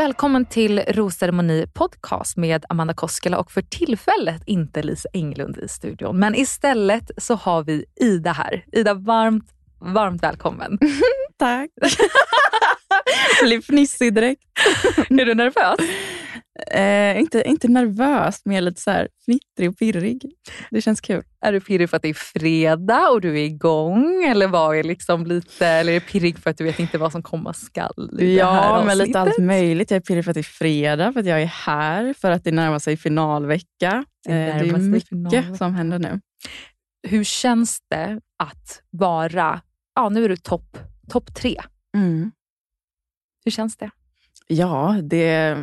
Välkommen till Rosceremoni podcast med Amanda Koskela och för tillfället inte Lisa Englund i studion. Men istället så har vi Ida här. Ida, varmt, varmt välkommen. Tack. Jag blir fnissig direkt. Är du nervös? Eh, inte, inte nervös, mer lite så här fnittrig och pirrig. Det känns kul. Är du pirrig för att det är fredag och du är igång? Eller, vad är liksom lite, eller är du pirrig för att du vet inte vad som komma skall Ja, men lite allt möjligt. Jag är pirrig för att det är fredag, för att jag är här, för att det närmar sig finalvecka. Det Eh, det är mycket finalvecka. som händer nu. Hur känns det att vara, ja nu är du topp top tre. Mm. Hur känns det? Ja, det,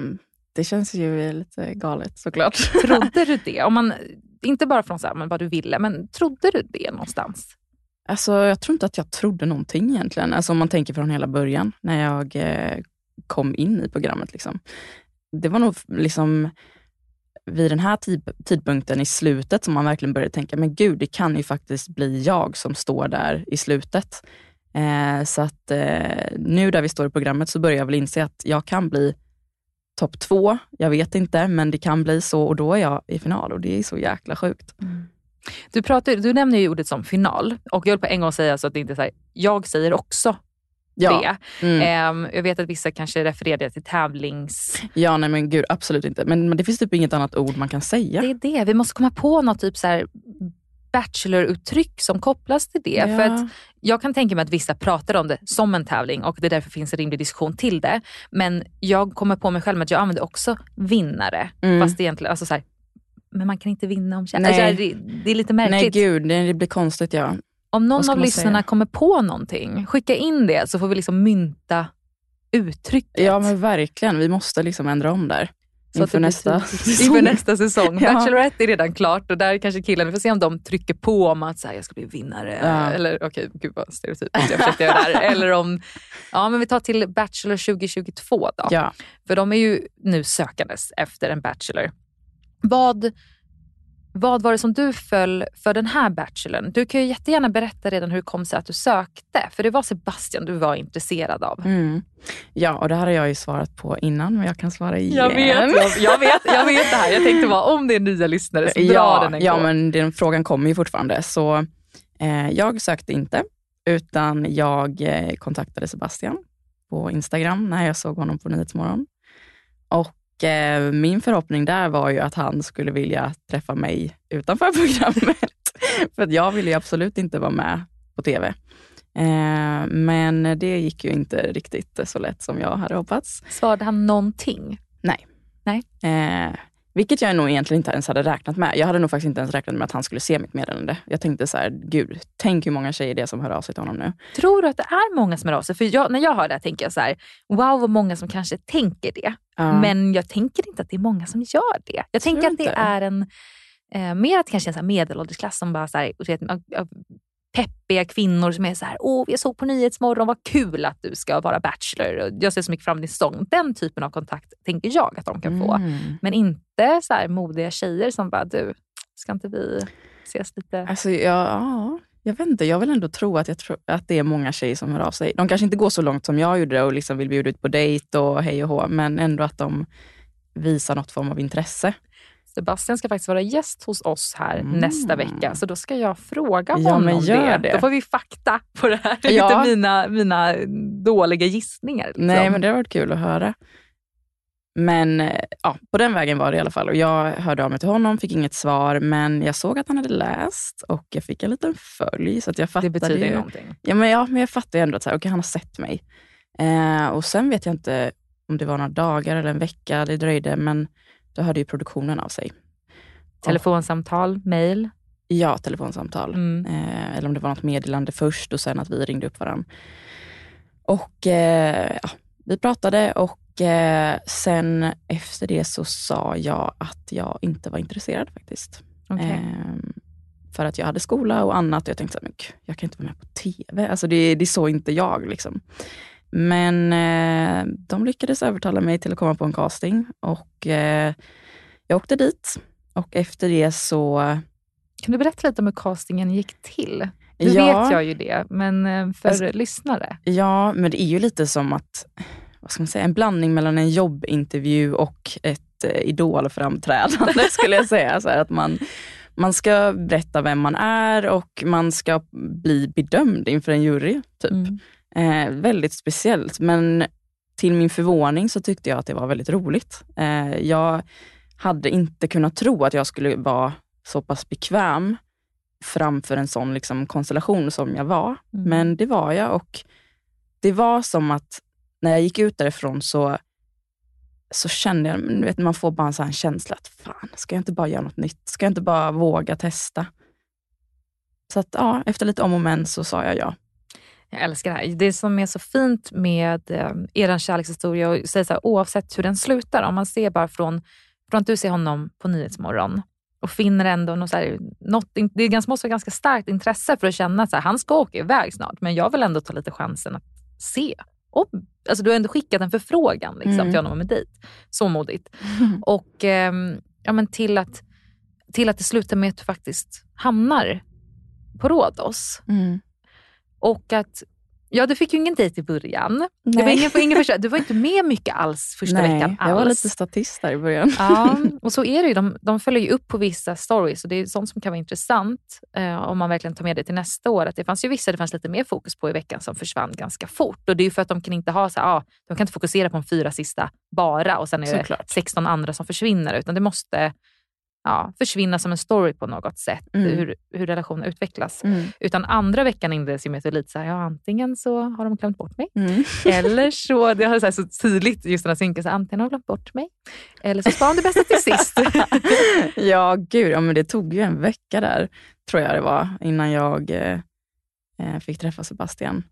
det känns ju lite galet såklart. Trodde du det? Om man, inte bara från så här, men vad du ville, men trodde du det någonstans? Alltså, jag tror inte att jag trodde någonting egentligen. Alltså, om man tänker från hela början, när jag eh, kom in i programmet. Liksom. Det var nog liksom vid den här tid, tidpunkten i slutet som man verkligen började tänka, men gud, det kan ju faktiskt bli jag som står där i slutet. Eh, så att eh, nu där vi står i programmet så börjar jag väl inse att jag kan bli topp två. Jag vet inte, men det kan bli så och då är jag i final och det är så jäkla sjukt. Du, pratar, du nämner ju ordet som final och jag vill på en gång säga så att det inte är så här, jag säger också det. Mm. Ehm, jag vet att vissa kanske refererar till tävlings... Ja, nej men gud, absolut inte. Men, men det finns typ inget annat ord man kan säga. Det är det, vi måste komma på något typ så här bachelor-uttryck som kopplas till det. Ja. För att jag kan tänka mig att vissa pratar om det som en tävling och det därför finns en rimlig diskussion till det. Men jag kommer på mig själv att jag använder också vinnare. Mm. Fast egentligen, alltså så här, men man kan inte vinna om kärlek. Alltså, det, det är lite märkligt. Nej gud, det, blir konstigt ja. Om någon av lyssnarna kommer på någonting, skicka in det så får vi liksom mynta uttrycket. Ja men verkligen, vi måste liksom ändra om där. Så Inför nästa tydligt. Inför nästa säsong. Ja. Bachelorette är redan klart och där kanske killarna, vi får se om de trycker på om att så här, jag ska bli vinnare. Ja. Eller okej, gud vad stereotypiskt jag försökte göra där. Eller om, ja men vi tar till Bachelor 2022 då. Ja. För de är ju nu sökandes efter en Bachelor. Vad, vad var det som du föll för den här Bachelorn? Du kan ju jättegärna berätta redan hur det kom sig att du sökte. För det var Sebastian du var intresserad av. Mm. ja, och det här har jag ju svarat på innan, men jag kan svara igen. Jag vet, jag, jag, vet, jag vet det här. Jag tänkte bara om det är nya lyssnare så dra ja, den en ja, gång. men den frågan kommer ju fortfarande. Så eh, jag sökte inte, utan jag eh, kontaktade Sebastian på Instagram när jag såg honom på Nyhetsmorgon. Och eh, min förhoppning där var ju att han skulle vilja träffa mig utanför programmet. För att jag ville ju absolut inte vara med på TV. Eh, men det gick ju inte riktigt så lätt som jag hade hoppats. Svarade han någonting? Eh, vilket jag nog egentligen inte ens hade räknat med. Jag hade nog faktiskt inte ens räknat med att han skulle se mitt meddelande. Jag tänkte så här, gud, tänk hur många tjejer det är som hör av sig till honom nu. Tror du att det är många som hör av sig? För jag, när jag hör det här tänker jag så här, wow vad många som kanske tänker det. Ja. Men jag tänker inte att det är många som gör det. Jag tänker att det inte? är en, eh, mer att det kanske är en medelåldersklass som bara så här, vet, peppiga kvinnor som är så här, åh jag såg på Nyhetsmorgon, vad kul att du ska vara bachelor. Och Jag ser så mycket fram emot din säsong. Den typen av kontakt tänker jag att de kan få. Mm. Men inte så här modiga tjejer som bara, du, ska inte vi ses lite? Alltså, ja, ja, jag vet inte. Jag vill ändå tro att, jag tror att det är många tjejer som hör av sig. De kanske inte går så långt som jag gjorde och liksom vill bjuda ut på dejt och hej och hå, men ändå att de visar något form av intresse. Sebastian ska faktiskt vara gäst hos oss här Mm. nästa vecka, så då ska jag fråga Ja, honom det. det. Då får vi fakta på det här. Ja. Inte mina, mina dåliga gissningar. Liksom. Nej, men det har varit kul att höra. Men eh, ja, på den vägen var det i alla fall. Och jag hörde av mig till honom, fick inget svar, men jag såg att han hade läst och jag fick en liten följ. Så att jag det fattade betyder ju ju, någonting. ja, men, ja, men jag fattade ju ändå att så här, okay, han har sett mig. Eh, och sen vet jag inte om det var några dagar eller en vecka det dröjde, men då hörde ju produktionen av sig. Telefonsamtal, mail. Ja, telefonsamtal. Mm. Eh, eller om det var något meddelande först och sen att vi ringde upp varandra. Och eh, ja, vi pratade och eh, sen efter det så sa jag att jag inte var intresserad faktiskt. Okay. Ehm, för att jag hade skola och annat. Och jag tänkte, gud, jag kan inte vara med på TV. Alltså det, det så inte jag. Liksom. Men eh, de lyckades övertala mig till att komma på en casting och eh, jag åkte dit. Och efter det så... Kan du berätta lite om hur castingen gick till? Nu ja, vet jag ju det, men eh, för Alltså- lyssnare? Ja, men det är ju lite som att, vad ska man säga, en blandning mellan en jobbintervju och ett eh, idolframträdande skulle jag säga. Så att man, man ska berätta vem man är och man ska bli bedömd inför en jury. Typ. Mm. Eh, väldigt speciellt, men till min förvåning så tyckte jag att det var väldigt roligt. Eh, jag hade inte kunnat tro att jag skulle vara så pass bekväm framför en sån liksom, konstellation som jag var. Mm. Men det var jag och det var som att när jag gick ut därifrån så, så kände jag, du vet, man får bara en sån här känsla att fan, ska jag inte bara göra något nytt? Ska jag inte bara våga testa? Så att ja, efter lite om och men så sa jag ja. Jag älskar det här. Det som är så fint med eh, er kärlekshistoria, och säger så här, oavsett hur den slutar, om man ser bara från, från att du ser honom på Nyhetsmorgon och finner ändå något, så här, något det är ganska, måste vara ganska starkt intresse för att känna att så här, han ska åka iväg snart, men jag vill ändå ta lite chansen att se. Och, alltså, du har ändå skickat en förfrågan liksom, Mm. till honom om en dejt. Så modigt. Och ehm, ja, men till, att, till att det slutar med att du faktiskt hamnar på Rhodos. Mm. Och att, ja du fick ju ingen dejt i början. Det var Nej. ingen, ingen första, du var inte med mycket alls första Nej, veckan alls. jag var lite statist där i början. Ja, och så är det ju. De, de följer ju upp på vissa stories och det är sånt som kan vara intressant eh, om man verkligen tar med det till nästa år. Att det fanns ju vissa det fanns lite mer fokus på i veckan som försvann ganska fort. Och det är ju för att de kan inte ha så här, ah, de kan inte fokusera på de fyra sista bara och sen är det Såklart. 16 andra som försvinner. Utan det måste ja, försvinna som en story på något sätt, Mm. hur, hur relationen utvecklas. Mm. Utan andra veckan inleds ju med att lite så här, ja antingen så har de glömt bort mig Mm. eller så, det har så, här så tydligt just den här synken, så antingen har de glömt bort mig eller så sparar de det bästa till sist. ja, gud. Ja, men det tog ju en vecka där, tror jag det var, innan jag eh, eh, fick träffa Sebastian.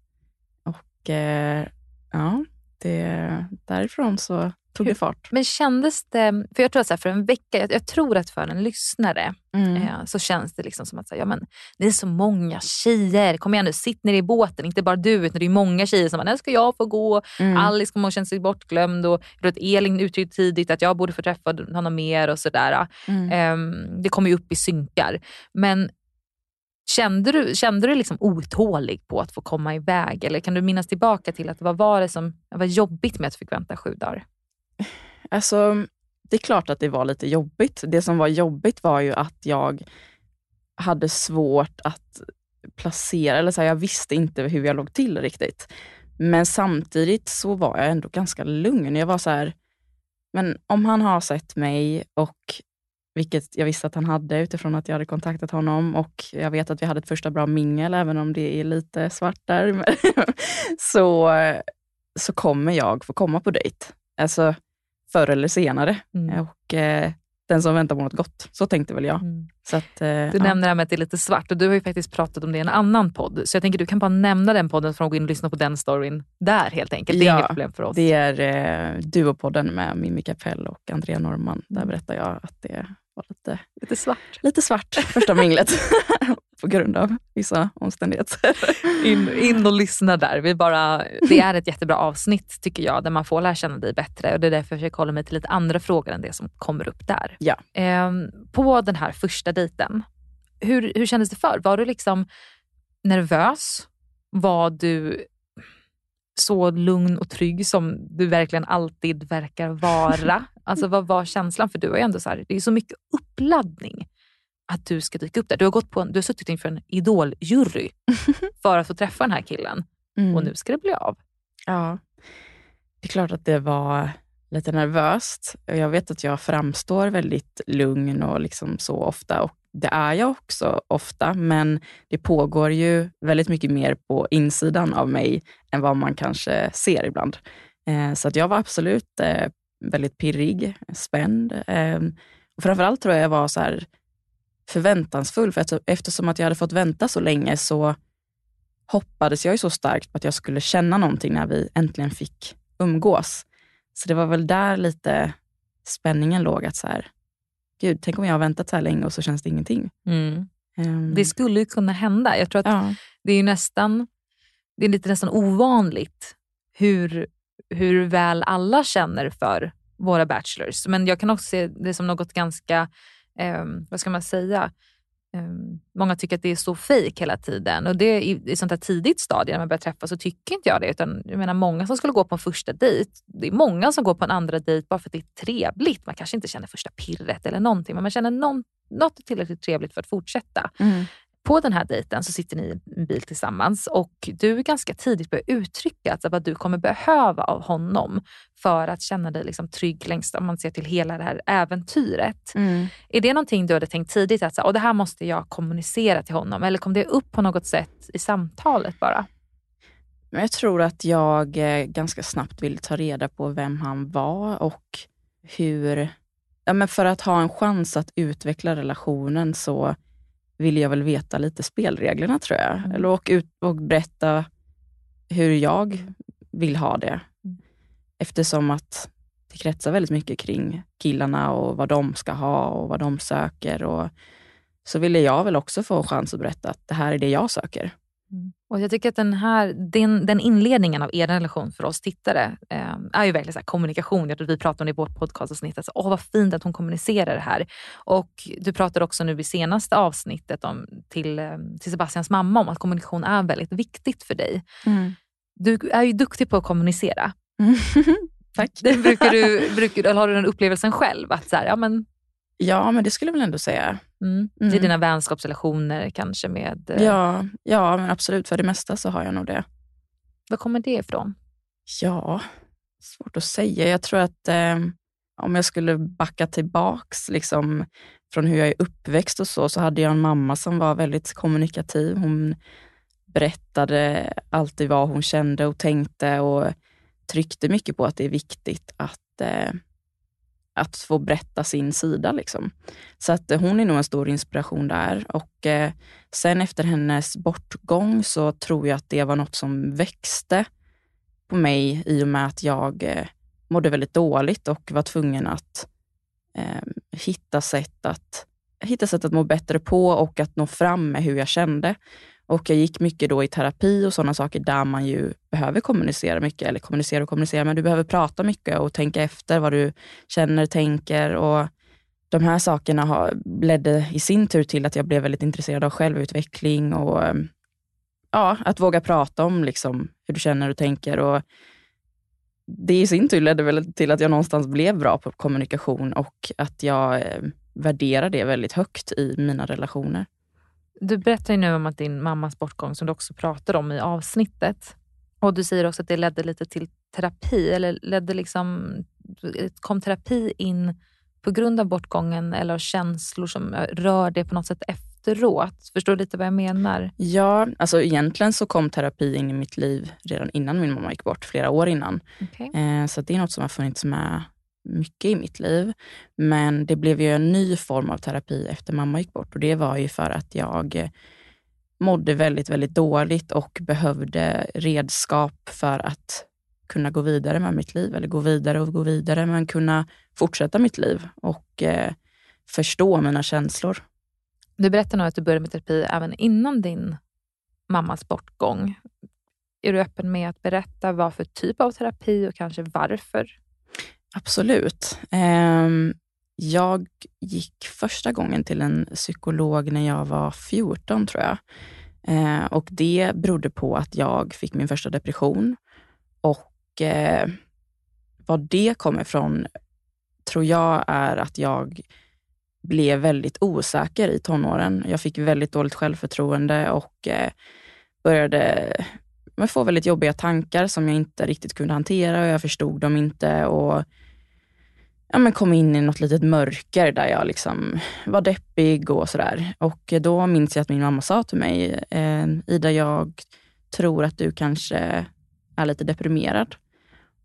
Och eh, ja, det, därifrån så tog det fart. Men kändes det, för jag tror att så här, för en vecka, jag, jag tror att för en lyssnare Mm. eh, så känns det liksom som att så här, ja, men, det är så många tjejer, kom igen nu, sitt ner i båten, inte bara du utan det är många tjejer som bara, när ska jag få gå? Mm. Alice kommer att känna sig bortglömd och jag tror att Elin uttryckte tidigt att jag borde få träffa honom mer och sådär. Mm. Ehm, det kommer ju upp i synkar. Men kände du, kände du liksom otålig på att få komma iväg? Eller kan du minnas tillbaka till att vad var det som var jobbigt med att du fick vänta sju dagar? Alltså, det är klart att det var lite jobbigt. Det som var jobbigt var ju att jag hade svårt att placera, eller så här, jag visste inte hur jag låg till riktigt. Men samtidigt så var jag ändå ganska lugn. Jag var så här, men om han har sett mig och vilket jag visste att han hade utifrån att jag hade kontaktat honom och jag vet att vi hade ett första bra mingel, även om det är lite svart där. så, så kommer jag få komma på dejt. Alltså förr eller senare. Mm. Och eh, den som väntar på något gott. Så tänkte väl jag. Mm. Så att, eh, Du ja. nämner det här med att det är lite svart och du har ju faktiskt pratat om det i en annan podd. Så jag tänker du kan bara nämna den podden för att gå in och lyssna på den storyn där helt enkelt. Det är Ja, inget problem för oss. Det är eh, Duopodden med Mimmi Kapell och Andrea Norman. Där Mm. berättar jag att det var lite, Lite svart. lite svart första minglet. på grund av vissa omständigheter. In, in och lyssna där. Vi bara, det är ett jättebra avsnitt tycker jag, där man får lära känna dig bättre. Och Det är därför jag försöker hålla mig till lite andra frågor än det som kommer upp där. Ja. Ehm, på den här första dejten, hur, hur kändes det för? Var du liksom nervös? Var du så lugn och trygg som du verkligen alltid verkar vara? Alltså vad var känslan? För du har ju ändå så här, det är så mycket uppladdning att du ska dyka upp där. Du har, gått på en, du har suttit inför en idoljury för att få träffa den här killen Mm. och nu ska det bli av. Ja, det är klart att det var lite nervöst. Jag vet att jag framstår väldigt lugn och liksom så ofta och det är jag också ofta, men det pågår ju väldigt mycket mer på insidan av mig än vad man kanske ser ibland. Eh, så att jag var absolut eh, väldigt pirrig, spänd. Eh, och framförallt tror jag jag var så här förväntansfull, för att, eftersom att jag hade fått vänta så länge så hoppades jag ju så starkt på att jag skulle känna någonting när vi äntligen fick umgås. Så det var väl där lite spänningen låg. att så här, Gud, tänk om jag har väntat så här länge och så känns det ingenting. Mm. Um, det skulle ju kunna hända. Jag tror att ja. det är nästan det är lite nästan ovanligt hur, hur väl alla känner för våra bachelors. Men jag kan också se det som något ganska, Ehm, vad ska man säga, ehm, många tycker att det är så fejk hela tiden. Och det, i, i sånt här tidigt stadie när man börjar träffas så tycker inte jag det. Utan, jag menar, många som skulle gå på en första dejt, det är många som går på en andra dejt bara för att det är trevligt. Man kanske inte känner första pirret eller någonting, men man känner någon, något tillräckligt trevligt för att fortsätta. Mm på den här dejten så sitter ni i en bil tillsammans och du ganska tidigt börjar uttrycka alltså vad du kommer behöva av honom för att känna dig liksom trygg längst, om man ser till hela det här äventyret. Mm. Är det någonting du hade tänkt tidigt att så, det här måste jag kommunicera till honom eller kom det upp på något sätt i samtalet bara? Jag tror att jag eh, ganska snabbt ville ta reda på vem han var och hur... Ja, men för att ha en chans att utveckla relationen så vill jag väl veta lite spelreglerna tror jag. Mm. Eller åka ut och berätta hur jag vill ha det. Mm. Eftersom att det kretsar väldigt mycket kring killarna och vad de ska ha och vad de söker. Och så ville jag väl också få en chans att berätta att det här är det jag söker. Mm. Och Jag tycker att den, här, den, den inledningen av er relation för oss tittare eh, är ju verkligen så kommunikation. Jag tror vi pratade om det i vårt podcastavsnitt. Alltså, åh, vad fint att hon kommunicerar det här. Och Du pratade också nu i senaste avsnittet om, till, eh, till Sebastians mamma om att kommunikation är väldigt viktigt för dig. Mm. Du är ju duktig på att kommunicera. Mm. Tack. Brukar du, brukar, eller har du den upplevelsen själv? Att så här, ja, men, Ja, men det skulle jag väl ändå säga. Mm. Mm. I dina vänskapsrelationer kanske med... Eh... Ja, ja, men absolut. För det mesta så har jag nog det. Var kommer det ifrån? Ja, svårt att säga. Jag tror att eh, om jag skulle backa tillbaks liksom, från hur jag är uppväxt och så, så hade jag en mamma som var väldigt kommunikativ. Hon berättade alltid vad hon kände och tänkte och tryckte mycket på att det är viktigt att eh, att få berätta sin sida. Liksom. Så att eh, hon är nog en stor inspiration där. Och eh, sen efter hennes bortgång så tror jag att det var något som växte på mig i och med att jag eh, mådde väldigt dåligt och var tvungen att eh, hitta, sätt att, hitta sätt att må bättre på och att nå fram med hur jag kände. Och jag gick mycket då i terapi och sådana saker där man ju behöver kommunicera mycket, eller kommunicera och kommunicera, men du behöver prata mycket och tänka efter vad du känner, tänker och de här sakerna har, ledde i sin tur till att jag blev väldigt intresserad av självutveckling och ehm, ja, att våga prata om liksom hur du känner och tänker. Och det i sin tur ledde väl till att jag någonstans blev bra på kommunikation och att jag eh, värderar det väldigt högt i mina relationer. Du berättar ju nu om att din mammas bortgång, som du också pratade om i avsnittet. Och Du säger också att det ledde lite till terapi. Eller ledde liksom, kom terapi in på grund av bortgången eller känslor som rör det på något sätt efteråt? Förstår du lite vad jag menar? Ja, alltså egentligen så kom terapi in i mitt liv redan innan min mamma gick bort, flera år innan. Okay. Eh, så det är något som har funnits med mycket i mitt liv. Men det blev ju en ny form av terapi efter mamma gick bort och det var ju för att jag eh, mådde väldigt, väldigt dåligt och behövde redskap för att kunna gå vidare med mitt liv, eller gå vidare och gå vidare, men kunna fortsätta mitt liv och eh, förstå mina känslor. Du berättar nog att du började med terapi även innan din mammas bortgång. Är du öppen med att berätta vad för typ av terapi och kanske varför Absolut. Ehm, jag gick första gången till en psykolog när jag var 14, tror jag. Ehm, och Det berodde på att jag fick min första depression. Och eh, Vad det kommer ifrån tror jag är att jag blev väldigt osäker i tonåren. Jag fick väldigt dåligt självförtroende och eh, började började få väldigt jobbiga tankar som jag inte riktigt kunde hantera och jag förstod dem inte. och ja, men kom in i något litet mörker där jag liksom var deppig och sådär. Och då minns jag att min mamma sa till mig, eh, Ida, jag tror att du kanske är lite deprimerad.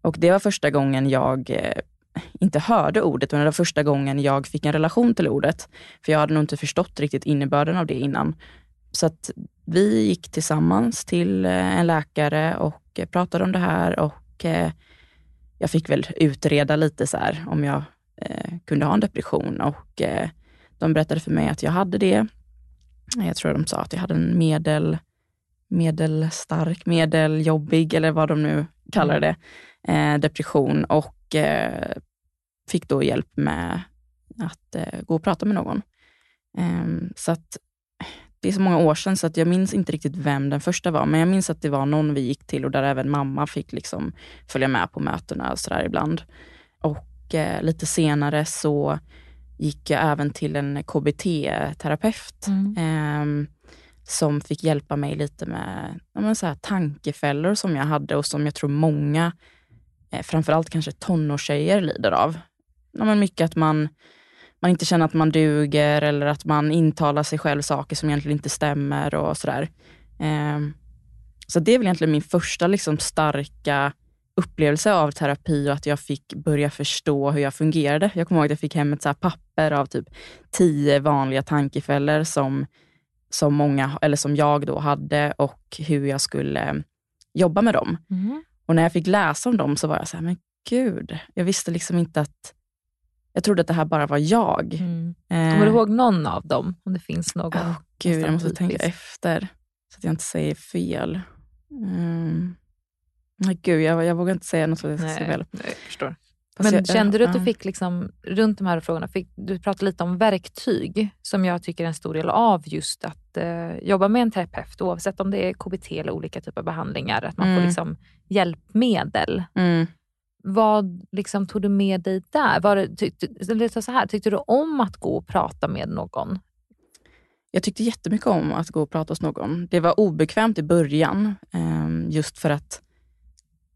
Och det var första gången jag eh, inte hörde ordet, men det var första gången jag fick en relation till ordet. För jag hade nog inte förstått riktigt innebörden av det innan så att vi gick tillsammans till eh, en läkare och pratade om det här och eh, jag fick väl utreda lite så här om jag eh, kunde ha en depression och eh, de berättade för mig att jag hade det. Jag tror de sa att jag hade en medel, medelstark, medeljobbig eller vad de nu kallar mm. det, eh, depression och eh, fick då hjälp med att eh, gå och prata med någon. Ehm, så att det är så många år sedan så att jag minns inte riktigt vem den första var, men jag minns att det var någon vi gick till och där även mamma fick liksom följa med på mötena och sådär ibland. Och eh, lite senare så gick jag även till en KBT-terapeut mm. eh, som fick hjälpa mig lite med ja, så här, tankefällor som jag hade och som jag tror många, eh, framförallt kanske tonårstjejer, lider av. Ja, men mycket att man man inte känner att man duger eller att man intalar sig själv saker som egentligen inte stämmer och sådär. Eh, så det är väl egentligen min första liksom, starka upplevelse av terapi och att jag fick börja förstå hur jag fungerade. Jag kommer ihåg att jag fick hem ett så papper av typ tio vanliga tankefällor som, som, många, eller som jag då hade och hur jag skulle jobba med dem. Mm. Och när jag fick läsa om dem så var jag så här, men gud, jag visste liksom inte att jag trodde att det här bara var jag. Mm. Eh, Kommer du ihåg någon av dem? Om det finns någon? Oh, gud, jag måste typisk. tänka efter så att jag inte säger fel. Mm. Nej, gud, jag, jag vågar inte säga något så att jag säger fel. Nej, förstår. Men jag, kände du att du fick, liksom, runt de här frågorna, fick, du pratade lite om verktyg som jag tycker är en stor del av just att eh, jobba med en terapeut, oavsett om det är KBT eller olika typer av behandlingar, att man mm. får liksom hjälpmedel. Mm. Vad liksom tog du med dig där? Var det, tyckte, så här, tyckte du om att gå och prata med någon? Jag tyckte jättemycket om att gå och prata hos någon. Det var obekvämt i början, ehm, just för att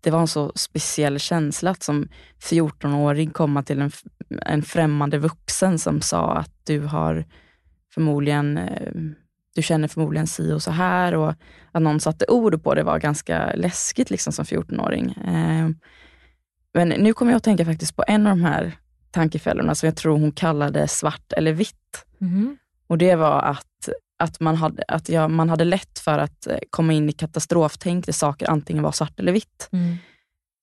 det var en så speciell känsla att som 14-åring komma till en, en främmande vuxen som sa att du har förmodligen ehm, du känner förmodligen si och så här och att någon satte ord på det var ganska läskigt liksom som 14-åring. Men nu kommer jag att tänka faktiskt på en av de här tankefällorna som jag tror hon kallade svart eller vitt. Mm. Och det var att, att, man, hade, att jag, man hade lätt för att eh, komma in i katastroftänk där saker antingen var svart eller vitt. Mm.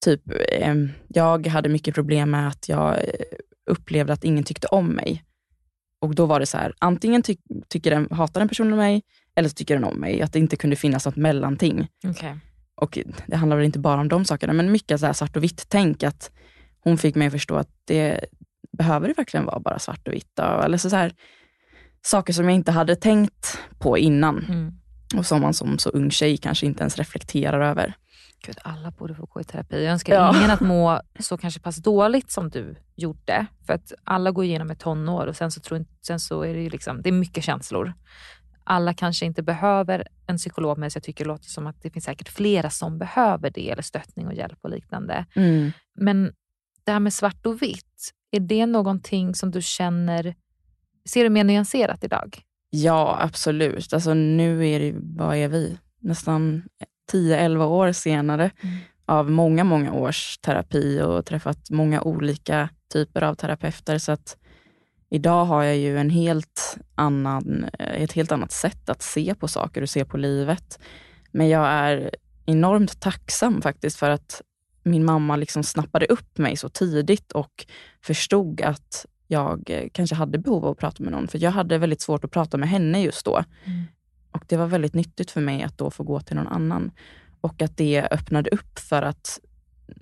Typ, eh, jag hade mycket problem med att jag eh, upplevde att ingen tyckte om mig. Och då var det så här, antingen ty tycker den, hatar den personen mig eller så tycker den om mig. Att det inte kunde finnas något mellanting. Okay. Och det handlar väl inte bara om de sakerna, men mycket så svart och vitt-tänk. Att hon fick mig att förstå att det behöver det verkligen vara bara svart och vitt. Eller så, så här, saker som jag inte hade tänkt på innan. Mm. Och som man som så ung tjej kanske inte ens reflekterar över. Gud, alla borde få gå i terapi. Jag önskar ja. ingen att må så kanske pass dåligt som du gjorde. För att alla går igenom ett tonår och sen så, tror, sen så är det ju liksom, det är mycket känslor alla kanske inte behöver en psykolog, men jag tycker det låter som att det finns säkert flera som behöver det, eller stöttning och hjälp och liknande. Mm. Men det här med svart och vitt, är det någonting som du känner, ser du mer nyanserat idag? Ja, absolut. Alltså nu är det, vad är vi, nästan 10-11 år senare mm. av många, många års terapi och träffat många olika typer av terapeuter. Så att Idag har jag ju en helt annan, eh, ett helt annat sätt att se på saker och se på livet. Men jag är enormt tacksam faktiskt för att min mamma liksom snappade upp mig så tidigt och förstod att jag eh, kanske hade behov av att prata med någon. För jag hade väldigt svårt att prata med henne just då. Mm. Och det var väldigt nyttigt för mig att då få gå till någon annan. Och att det öppnade upp för att,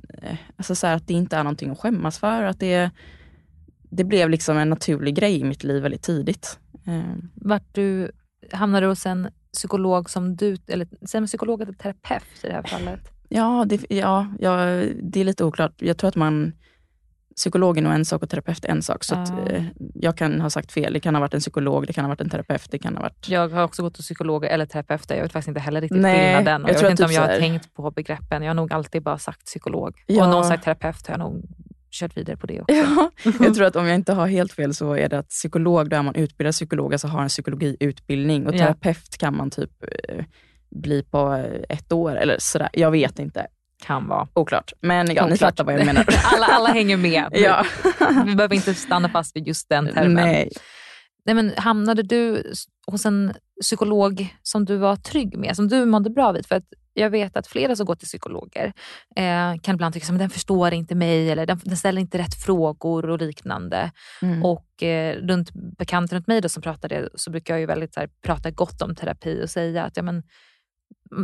eh, alltså så att det inte är någonting att skämmas för. Att det det blev liksom en naturlig grej i mitt liv väldigt tidigt. Eh. Vart du, hamnade du hos en psykolog som du, eller man psykolog eller terapeut i det här fallet? Ja det, ja, ja, det är lite oklart. Jag tror att man psykologen är en sak och terapeut är en sak. Så ja. eh, jag kan ha sagt fel. Det kan ha varit en psykolog, det kan ha varit en terapeut. Det kan ha varit... Jag har också gått till psykolog eller terapeut. Jag vet faktiskt inte heller riktigt Nej, skillnaden. Jag, jag vet inte om jag har tänkt på begreppen. Jag har nog alltid bara sagt psykolog. Ja. Och någon sagt terapeut har jag nog kört vidare på det också. Ja, jag tror att om jag inte har helt fel så är det att psykolog, då är man utbildad psykolog, alltså har en psykologiutbildning. Och terapeut kan man typ eh, bli på ett år eller sådär. Jag vet inte. Kan vara. Oklart. Men ja, ni fattar vad jag menar. alla, alla hänger med. ja. Vi behöver inte stanna fast vid just den termen. Nej. nej men, hamnade du hos en psykolog som du var trygg med, som du mådde bra vid? För att jag vet att flera som går till psykologer eh, kan ibland tycka att den förstår inte mig eller den, den, ställer inte rätt frågor och liknande. Mm. Och eh, runt bekanta runt mig då, som pratar det så brukar jag ju väldigt så här, prata gott om terapi och säga att ja, men,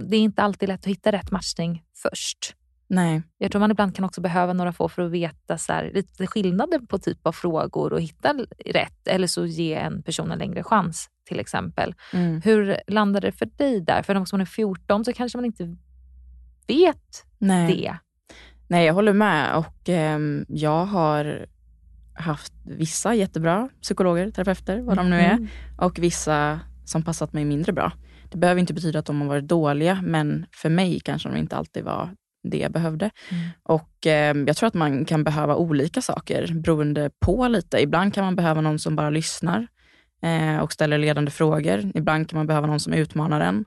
det är inte alltid lätt att hitta rätt matchning först. Nej. Jag tror man ibland kan också behöva några få för att veta så här, lite skillnaden på typ av frågor och hitta rätt. Eller så ge en person en längre chans till exempel. Mm. Hur landade det för dig där? För när man är 14 så kanske man inte vet Nej. det. Nej, jag håller med och eh, jag har haft vissa jättebra psykologer, terapeuter, vad de nu är, mm. och vissa som passat mig mindre bra. Det behöver inte betyda att de har varit dåliga, men för mig kanske de inte alltid var det jag behövde. Mm. Och eh, jag tror att man kan behöva olika saker beroende på lite. Ibland kan man behöva någon som bara lyssnar eh, och ställer ledande frågor. Ibland kan man behöva någon som utmanar en.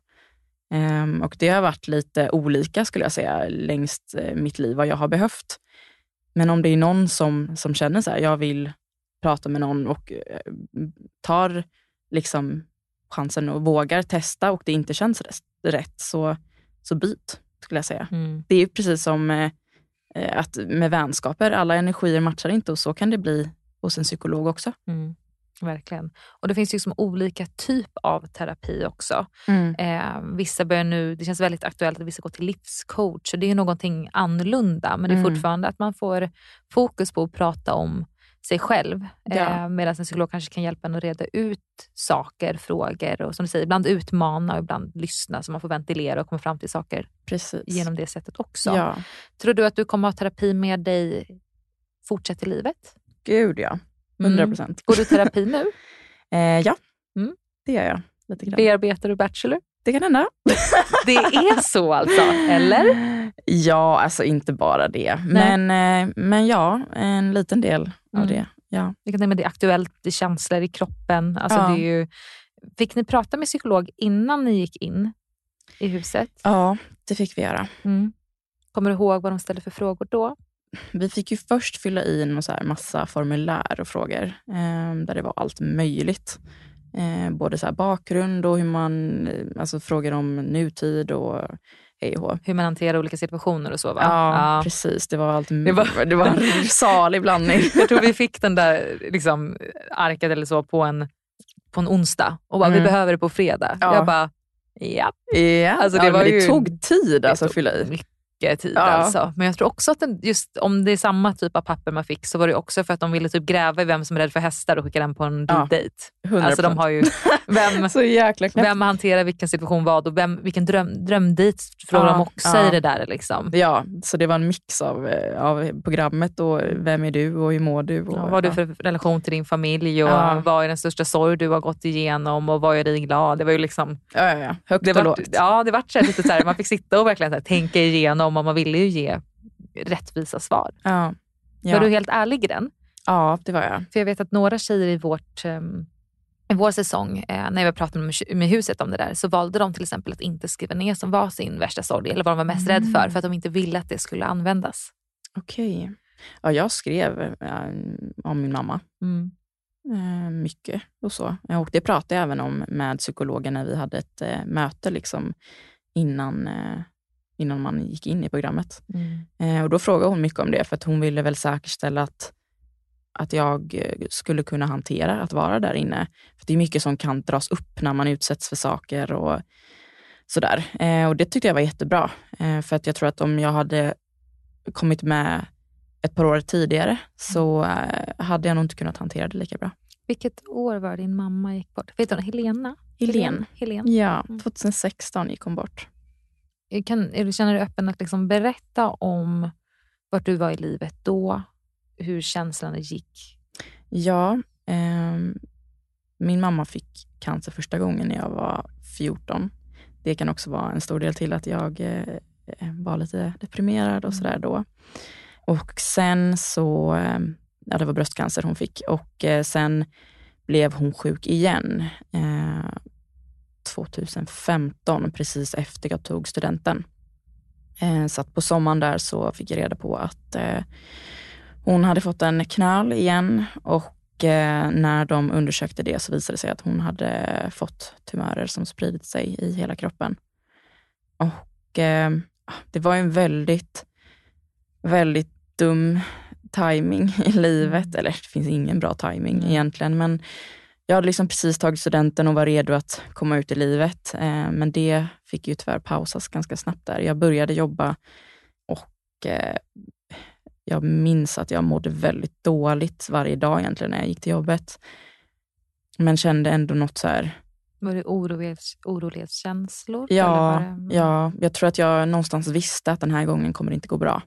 Eh, och det har varit lite olika skulle jag säga längst eh, mitt liv vad jag har behövt. Men om det är någon som, som känner så här, jag vill prata med någon och eh, tar liksom chansen och vågar testa och det inte känns rätt, så, så byt skulle jag säga. Mm. Det är precis som eh, eh, att med vänskaper, alla energier matchar inte och så kan det bli hos en psykolog också. Mm. Verkligen. Och det finns liksom olika typ av terapi också. Mm. Eh, vissa börjar nu, det känns väldigt aktuellt att vissa går till livscoach. Och det är någonting annorlunda men det är mm. fortfarande att man får fokus på att prata om sig själv. Ja. Eh, Medan en psykolog kanske kan hjälpa en att reda ut saker, frågor och som du säger, ibland utmana och ibland lyssna så man får ventilera och komma fram till saker Precis. genom det sättet också. Ja. Tror du att du kommer ha terapi med dig fortsatt i livet? Gud ja, 100 mm. procent. Mm. Går du terapi nu? eh, ja, mm. det gör jag. Lite grann. Bearbetar du Bachelor? Det kan hända. det är så alltså, eller? Ja, alltså inte bara det. Men, eh, men ja, en liten del av mm. det. Ja. Jag kan tänka mig det är aktuellt, det är känslor i kroppen. Alltså ja. det är ju, fick ni prata med psykolog innan ni gick in i huset? Ja, det fick vi göra. Mm. Kommer du ihåg vad de ställde för frågor då? Vi fick ju först fylla i en massa formulär och frågor eh, där det var allt möjligt. Eh, både så bakgrund och hur man, eh, alltså frågor om nutid och hej och Hur man hanterar olika situationer och så va? Ja, ja. precis. Det var, allt, det var, det var en salig blandning. Jag tror vi fick den där liksom, arket eller så på en, på en onsdag och bara, mm. vi behöver det på fredag. Ja. Jag bara, ja. ja. Alltså, det, ja, var det ju, tog tid alltså, att fylla i mycket tid. Ja. Alltså. Men jag tror också att den, just om det är samma typ av papper man fick så var det också för att de ville typ gräva i vem som är rädd för hästar och skicka den på en ja. dejt. 100%. Alltså de har ju, vem, så jäkla vem hanterar vilken situation vad och vem, vilken dröm, drömdejt frågar ja. de också ja. i det där. Liksom. Ja, så det var en mix av, eh, av programmet och vem är du och hur mår du? Och, ja, vad har du för relation till din familj och vad är den största sorg du har gått igenom och vad gör dig glad? Det var ju liksom... Ja, ja, ja. Högt det och lågt. Ja, det var så lite så här, man fick sitta och verkligen så här, tänka igenom och man ville ju ge rättvisa svar. Ja. Ja. Var du helt ärlig i den? Ja, det var jag. För jag vet att några tjejer i vårt um, i vår säsong, eh, när vi pratade med, huset om det där, så valde de till exempel att inte skriva ner som var sin värsta sorg eller vad de var mest mm. rädd för, för att de inte ville att det skulle användas. Okej. Okay. Ja, jag skrev äh, om min mamma. Mm. Äh, mycket och så. Och det pratade jag även om med psykologen när vi hade ett möte liksom, innan, innan man gick in i programmet. Mm. och Då frågade hon mycket om det, för att hon ville väl säkerställa att att jag eh, skulle kunna hantera att vara där inne. För Det är mycket som kan dras upp när man utsätts för saker och sådär. Eh, och det tyckte jag var jättebra. Eh, för att jag tror att om jag hade kommit med ett par år tidigare så eh, hade jag nog inte kunnat hantera det lika bra. Vilket år var din mamma gick bort? Vet du, Helena? Helen. Helen. Ja, 2016 mm. gick hon bort. Kan, känner du öppen att liksom berätta om vart du var i livet då? hur känslan gick? Ja, eh, min mamma fick cancer första gången när jag var 14. Det kan också vara en stor del till att jag eh, var lite deprimerad och sådär då. Och sen så, eh, ja det var bröstcancer hon fick och eh, sen blev hon sjuk igen 2015, eh, precis efter jag tog studenten. Eh, så att på sommaren där så fick jag reda på att hon hade fått en knöl igen och eh, när de undersökte det så visade det sig att hon hade fått tumörer som spridit sig i hela kroppen. Och eh, det var en väldigt, väldigt dum timing i livet. Mm. Eller det finns ingen bra timing egentligen, men jag hade liksom precis tagit studenten och var redo att komma ut i livet. Eh, men det fick ju tyvärr pausas ganska snabbt där. Jag började jobba och eh, jag minns att jag mådde väldigt dåligt varje dag egentligen när jag gick till jobbet. Men kände ändå något så här... Var det orolighets, orolighetskänslor? Ja, det... ja, jag tror att jag någonstans visste att den här gången kommer det inte gå bra.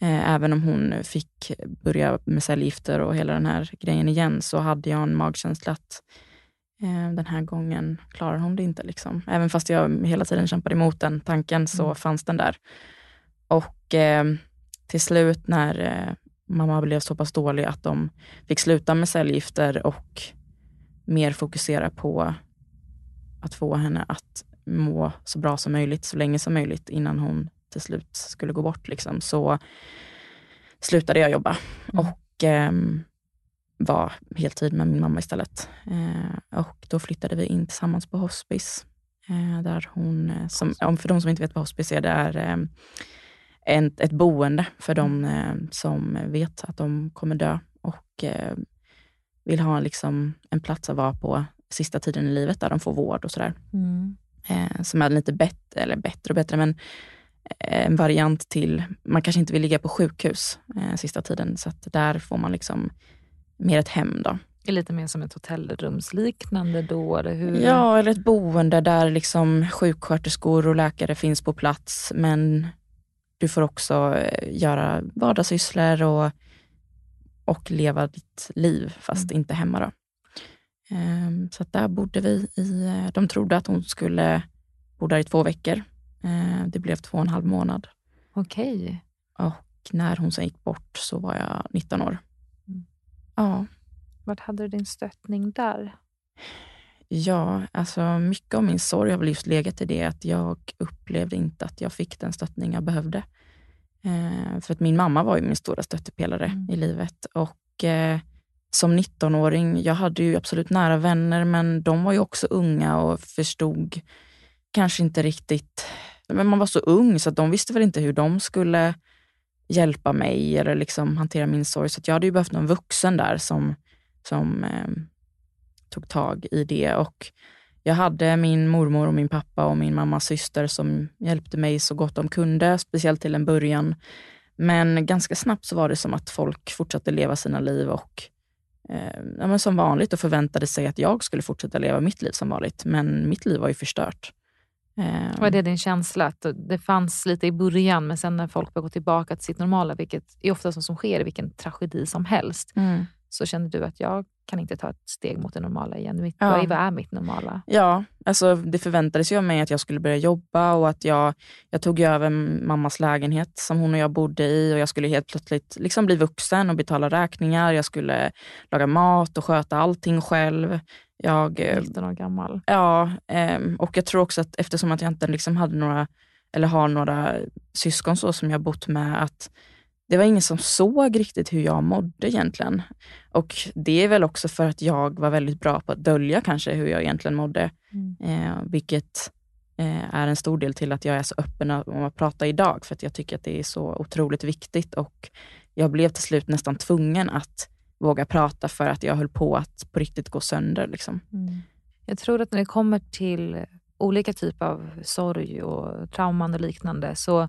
Eh, även om hon fick börja med cellgifter och hela den här grejen igen, så hade jag en magkänsla att eh, den här gången klarar hon det inte. Liksom. Även fast jag hela tiden kämpade emot den tanken så mm. fanns den där. Och eh, till slut när mamma blev så pass dålig att de fick sluta med cellgifter och mer fokusera på att få henne att må så bra som möjligt, så länge som möjligt innan hon till slut skulle gå bort, liksom, så slutade jag jobba mm. och eh, var heltid med min mamma istället. Eh, och då flyttade vi in tillsammans på hospice. Eh, där hon, eh, som, för de som inte vet vad hospice är, det är ehm, ett, ett boende för de mm. eh, som vet att de kommer dö och eh, vill ha liksom en plats att vara på sista tiden i livet där de får vård och sådär. Mm. Eh, som är lite bättre, eller bättre och bättre, men en variant till, man kanske inte vill ligga på sjukhus eh, sista tiden, så att där får man liksom mer ett hem. Då. Är lite mer som ett hotellrumsliknande då? Eller hur? Ja, eller ett boende där liksom sjuksköterskor och läkare finns på plats, men du får också eh, göra vardagssysslor och, och leva ditt liv, fast mm. inte hemma. Då. Um, så där bodde vi. i, eh, De trodde att hon skulle bo där i två veckor. Uh, det blev två och en halv månad. Okej. Okay. Och när hon sen gick bort så var jag 19 år. Mm. Ja. Vart hade du din stöttning där? Ja, alltså mycket av min sorg har väl just legat i det att jag upplevde inte att jag fick den stöttning jag behövde. Eh, för att min mamma var ju min stora stöttepelare mm. i livet och eh, som 19-åring, jag hade ju absolut nära vänner, men de var ju också unga och förstod kanske inte riktigt, men man var så ung så att de visste väl inte hur de skulle hjälpa mig eller liksom hantera min sorg. Så jag hade ju behövt någon vuxen där som, som eh, tog tag i det. Och jag hade min mormor och min pappa och min mammas syster som hjälpte mig så gott de kunde, speciellt till en början. Men ganska snabbt så var det som att folk fortsatte leva sina liv och eh, ja, men som vanligt och förväntade sig att jag skulle fortsätta leva mitt liv som vanligt. Men mitt liv var ju förstört. Eh, var det din känsla? Att det fanns lite i början, men sen när folk började gå tillbaka till sitt normala, vilket är ofta så som sker i vilken tragedi som helst, mm. så kände du att jag kan inte ta ett steg mot det normala igen. Mitt, ja. Vad är mitt normala? Ja, alltså det förväntades ju av mig att jag skulle börja jobba och att jag, jag tog över mammas lägenhet som hon och jag bodde i och jag skulle helt plötsligt liksom bli vuxen och betala räkningar. Jag skulle laga mat och sköta allting själv. Jag, 19 år gammal. Ja, ehm, och jag tror också att eftersom att jag inte liksom hade några, eller har några syskon så som jag bott med, att det var ingen som såg riktigt hur jag mådde egentligen. Och det är väl också för att jag var väldigt bra på att dölja kanske hur jag egentligen mådde. Mm. Eh, vilket eh, är en stor del till att jag är så öppen om att prata idag, för att jag tycker att det är så otroligt viktigt. Och jag blev till slut nästan tvungen att våga prata för att jag höll på att på riktigt gå sönder. Liksom. Mm. Jag tror att när det kommer till olika typer av sorg och trauman och liknande, så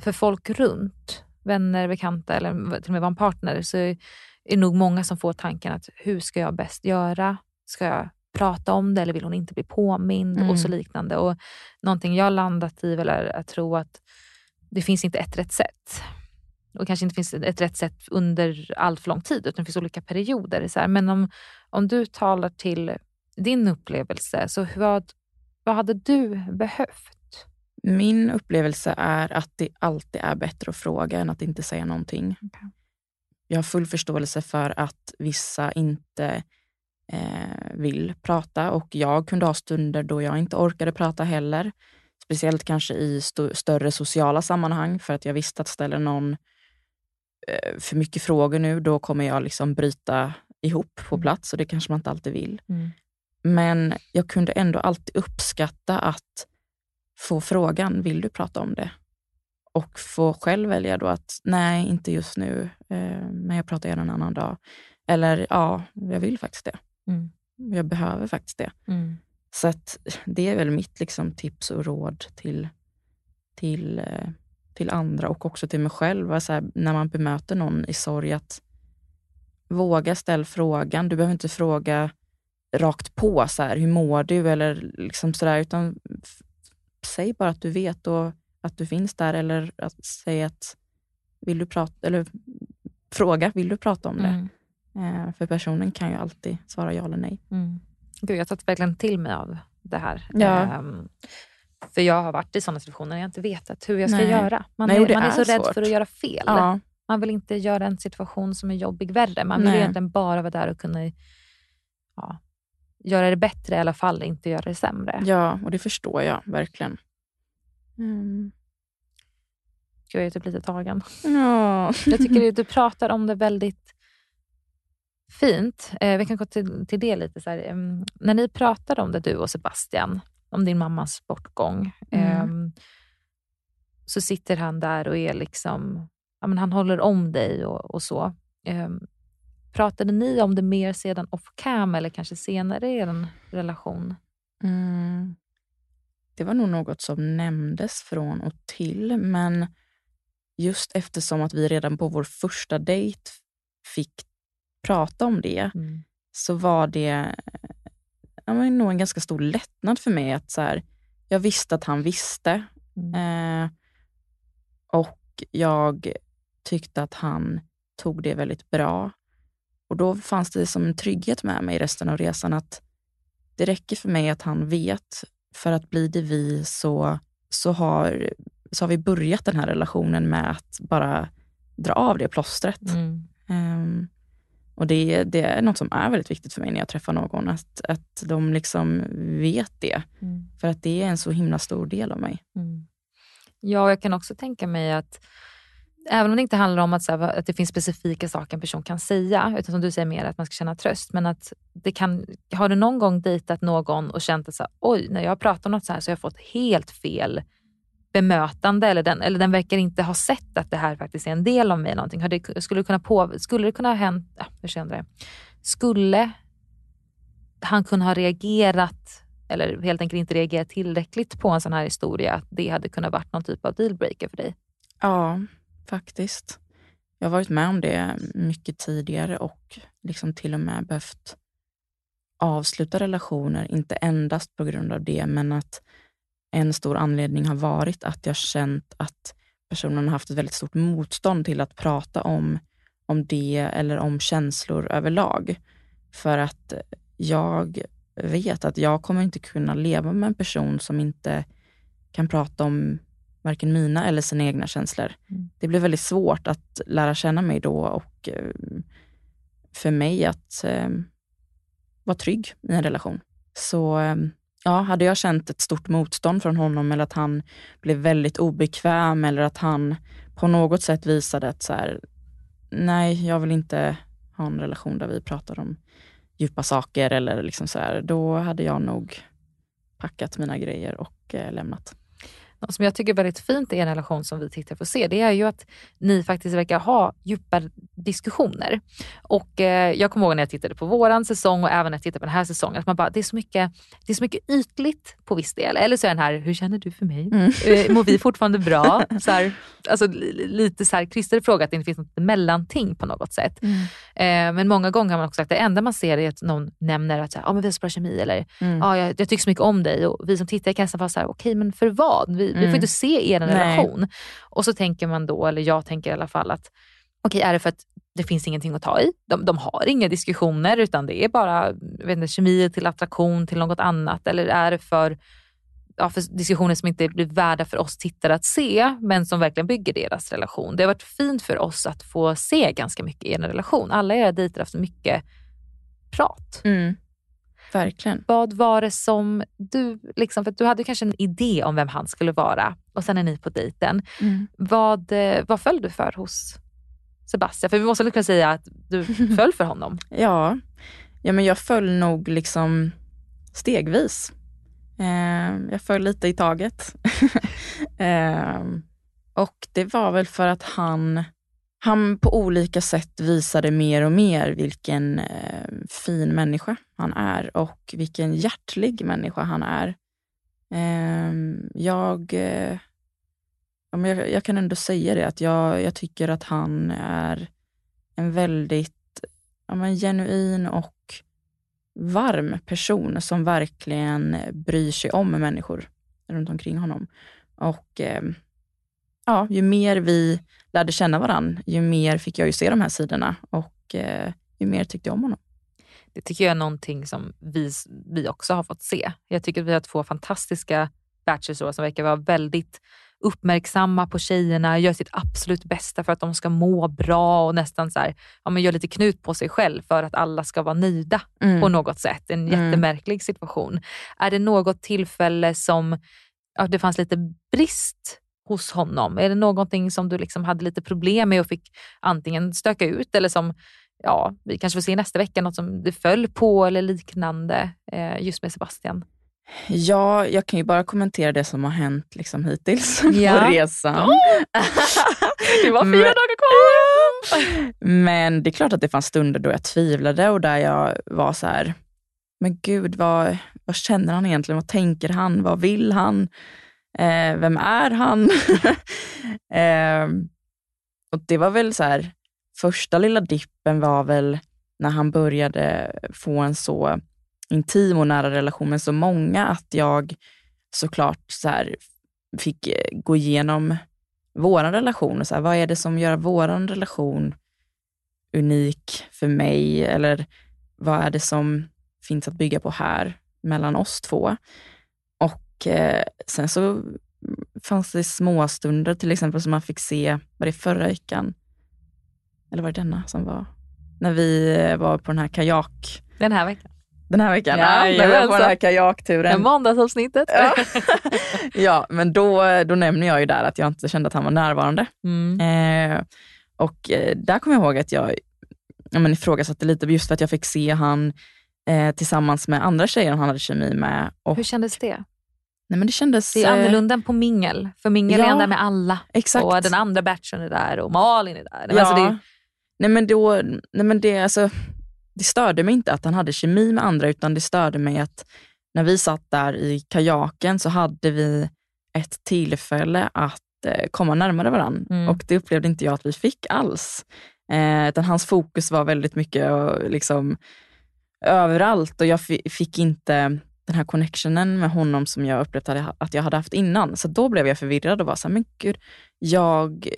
för folk runt vänner, bekanta eller till och med vara en partner så är det nog många som får tanken att hur ska jag bäst göra? Ska jag prata om det eller vill hon inte bli påmind mm. och så liknande. Och Någonting jag landat i är att tro att det finns inte ett rätt sätt. Och kanske inte finns ett rätt sätt under allt för lång tid, utan det finns olika perioder. Så här. Men om, om du talar till din upplevelse, så vad, vad hade du behövt? Min upplevelse är att det alltid är bättre att fråga än att inte säga någonting. Okay. Jag har full förståelse för att vissa inte eh, vill prata och jag kunde ha stunder då jag inte orkade prata heller. Speciellt kanske i st större sociala sammanhang för att jag visste att ställer någon eh, för mycket frågor nu, då kommer jag liksom bryta ihop på Mm. plats och det kanske man inte alltid vill. Mm. Men jag kunde ändå alltid uppskatta att få frågan, vill du prata om det? Och få själv välja då att, nej, inte just nu, eh, men jag pratar gärna en annan dag. Eller, ja, jag vill faktiskt det. Mm. Jag behöver faktiskt det. Mm. Så att det är väl mitt liksom, tips och råd till, till, eh, till andra och också till mig själv. Så här, när man bemöter någon i sorg, att våga ställa frågan. Du behöver inte fråga rakt på, så här, hur mår du? Eller liksom sådär, utan f- säg bara att du vet och att du finns där. Eller att säga att, vill du prata, eller fråga, vill du prata om det? Mm. Eh, för personen kan ju alltid svara ja eller nej. Mm. Gud, jag har tagit verkligen till mig av det här. Ja. Ehm, för jag har varit i sådana situationer när jag inte vetat hur jag ska Nej. göra. Man, Nej, är, det man är, är så rädd svårt. för att göra fel. Ja, Man vill inte göra en situation som är jobbig värre. Man vill Nej. egentligen bara vara där och kunna ja, göra det bättre i alla fall, inte göra det sämre. ja, och det förstår jag verkligen. Mm. Gud, jag är typ lite tagen. Ja. Jag tycker du pratar om det väldigt fint. Eh, vi kan gå till, till det lite. Så här. em, när ni pratade om det, du och Sebastian, om din mammas bortgång, Mm. em, så sitter han där och är liksom, ja, men han håller om dig och, och så. Em, pratade ni om det mer sedan off cam eller kanske senare i er relation? Mm. Det var nog något som nämndes från och till, men just eftersom att vi redan på vår första dejt fick prata om det, Mm. så var det ja, men nog en ganska stor lättnad för mig. att så här, Jag visste att han visste Mm. eh, och jag tyckte att han tog det väldigt bra. Och Då fanns det som en trygghet med mig resten av resan att det räcker för mig att han vet, för att blir det vi så, så, har, så har vi börjat den här relationen med att bara dra av det plåstret. Mm. Ehm, och det, det är något som är väldigt viktigt för mig när jag träffar någon, att, att de liksom vet det. Mm. För att det är en så himla stor del av mig. Mm. Ja, jag kan också tänka mig att även om det inte handlar om att, så här, att det finns specifika saker en person kan säga, utan som du säger mer att man ska känna tröst, men att det kan, har du någon gång dejtat någon och känt att så här, oj, när jag pratar om något så här så har jag fått helt fel bemötande eller den, eller den verkar inte ha sett att det här faktiskt är en del av mig. Någonting. Har det, skulle, det kunna på, skulle det kunna ha hänt, ja, hur känner det? Skulle han kunna ha reagerat eller helt enkelt inte reagerat tillräckligt på en sån här historia, att det hade kunnat varit någon typ av dealbreaker för dig? Ja, faktiskt. Jag har varit med om det mycket tidigare och liksom till och med behövt avsluta relationer, inte endast på grund av det, men att en stor anledning har varit att jag känt att personen har haft ett väldigt stort motstånd till att prata om, om det eller om känslor överlag. För att jag vet att jag kommer inte kunna leva med en person som inte kan prata om varken mina eller sina egna känslor. Mm. Det blir väldigt svårt att lära känna mig då och eh, för mig att eh, vara trygg i en relation. Så eh, ja, hade jag känt ett stort motstånd från honom eller att han blev väldigt obekväm eller att han på något sätt visade att så här, nej, jag vill inte ha en relation där vi pratar om djupa saker eller liksom så här, då hade jag nog packat mina grejer och eh, lämnat. Något som jag tycker är väldigt fint i en relation som vi tittare får se, det är ju att ni faktiskt verkar ha djupa diskussioner. Och eh, Jag kommer ihåg när jag tittade på våran säsong och även när jag tittade på den här säsongen, att man bara, det, är så mycket, det är så mycket ytligt på viss del. Eller så är den här, hur känner du för mig? Mm. Eh, mår vi fortfarande bra? Så här, alltså, li- lite så här krystad fråga, att det inte finns något mellanting på något sätt. Eh, men många gånger har man också sagt det enda man ser är att någon nämner att så här, ah, men vi har så bra kemi eller Mm. ja, jag, jag tycker så mycket om dig. Och vi som tittar kan nästan vara så här, okej men för vad? Vi, vi Mm. får inte se er Nej. relation. Och så tänker man då, eller jag tänker i alla fall att okej är det för att det finns ingenting att ta i? De, de har inga diskussioner utan det är bara vet inte, kemi till attraktion till något annat. Eller är det för, ja, för diskussioner som inte blir värda för oss tittare att se men som verkligen bygger deras relation. Det har varit fint för oss att få se ganska mycket i en relation. Alla era dejter har haft mycket prat. Mm. Verkligen. Vad var det som du, liksom, för du hade kanske en idé om vem han skulle vara och sen är ni på dejten. Mm. Vad, eh, vad föll du för hos Sebastian? För vi måste kunna säga att du föll för honom. Ja, ja men jag föll nog liksom stegvis. Eh, jag föll lite i taget. eh, och det var väl för att han, han på olika sätt visade mer och mer vilken eh, fin människa han är och vilken hjärtlig människa han är. Eh, jag, eh, jag, jag kan ändå säga det, att jag, jag tycker att han är en väldigt ja, men genuin och varm person som verkligen bryr sig om människor runt omkring honom. Och eh, ja, ju mer vi lärde känna varandra, ju mer fick jag ju se de här sidorna och eh, ju mer tyckte jag om honom. Det tycker jag är någonting som vi, vi också har fått se. Jag tycker att vi har två fantastiska bachelors som verkar vara väldigt uppmärksamma på tjejerna, gör sitt absolut bästa för att de ska må bra och nästan så här, ja, men gör lite knut på sig själv för att alla ska vara nöjda mm. på något sätt. En mm. jättemärklig situation. Är det något tillfälle som ja, det fanns lite brist hos honom? Är det någonting som du liksom hade lite problem med och fick antingen stöka ut eller som ja, vi kanske får se nästa vecka, något som du föll på eller liknande eh, just med Sebastian? Ja, jag kan ju bara kommentera det som har hänt liksom hittills ja. på resan. det var fyra men, dagar kvar! Men det är klart att det fanns stunder då jag tvivlade och där jag var så här, men gud, vad, vad känner han egentligen? Vad tänker han? Vad vill han? Eh, vem är han? eh, och det var väl så här, första lilla dippen var väl när han började få en så intim och nära relation med så många att jag såklart så här, fick eh, gå igenom vår relation. Och så här, vad är det som gör vår relation unik för mig? Eller vad är det som finns att bygga på här mellan oss två? Och eh, sen så fanns det småstunder till exempel som man fick se, var det förra veckan? Eller var det denna som var? När vi eh, var på den här kajak... Den här veckan? Den här veckan, ja, ja, när vi var på den här kajakturen. Måndagsavsnittet. Ja. ja, men då, då nämner jag ju där att jag inte kände att han var närvarande. Mm. Eh, och eh, där kommer jag ihåg att jag, jag men, ifrågasatte lite just för att jag fick se han eh, tillsammans med andra tjejer han hade kemi med. Och, Hur kändes det? Nej, men det, kändes, det är eh, annorlunda än på mingel, för mingel ja, är han där med alla. Exakt. Och den andra batchen är där och Malin är där. Ja. Alltså det, nej, men då, nej, men det, alltså, det störde mig inte att han hade kemi med andra, utan det störde mig att när vi satt där i kajaken så hade vi ett tillfälle att eh, komma närmare varandra mm. och det upplevde inte jag att vi fick alls. Eh, utan hans fokus var väldigt mycket och, liksom, överallt och jag fick inte den här connectionen med honom som jag upplevde att jag hade haft innan. Så då blev jag förvirrad och var så här, men gud, jag,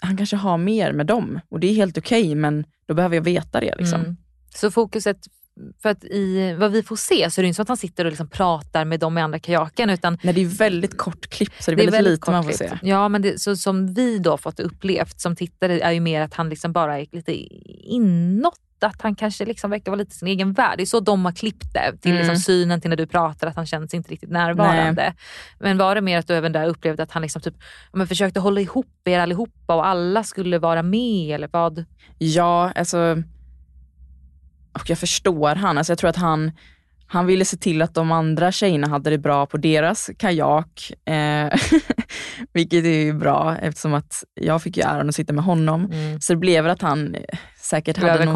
han kanske har mer med dem och det är helt okej, okay, men då behöver jag veta det. Liksom. Mm. Så fokuset, för att i vad vi får se så är det inte så att han sitter och liksom pratar med dem i andra kajaken. Utan Nej, det är väldigt kort klipp så det är, det är väldigt, lite man får klipp. se. Ja, men det, så som vi då fått upplevt som tittare är ju mer att han liksom bara är lite inåt att han kanske liksom verkar vara lite sin egen värld. Det är så de har klippt det, till liksom mm. liksom synen till när du pratar, att han känns inte riktigt närvarande. Nej. Men var det mer att du även där upplevde att han liksom typ, men försökte hålla ihop er allihopa och alla skulle vara med eller vad? Ja, alltså och jag förstår han. Alltså jag tror att han, han ville se till att de andra tjejerna hade det bra på deras kajak. Eh, vilket är ju bra eftersom att jag fick ju äran att sitta med honom. Mm. Så det blev väl att han eh, säkert du hade? Någon,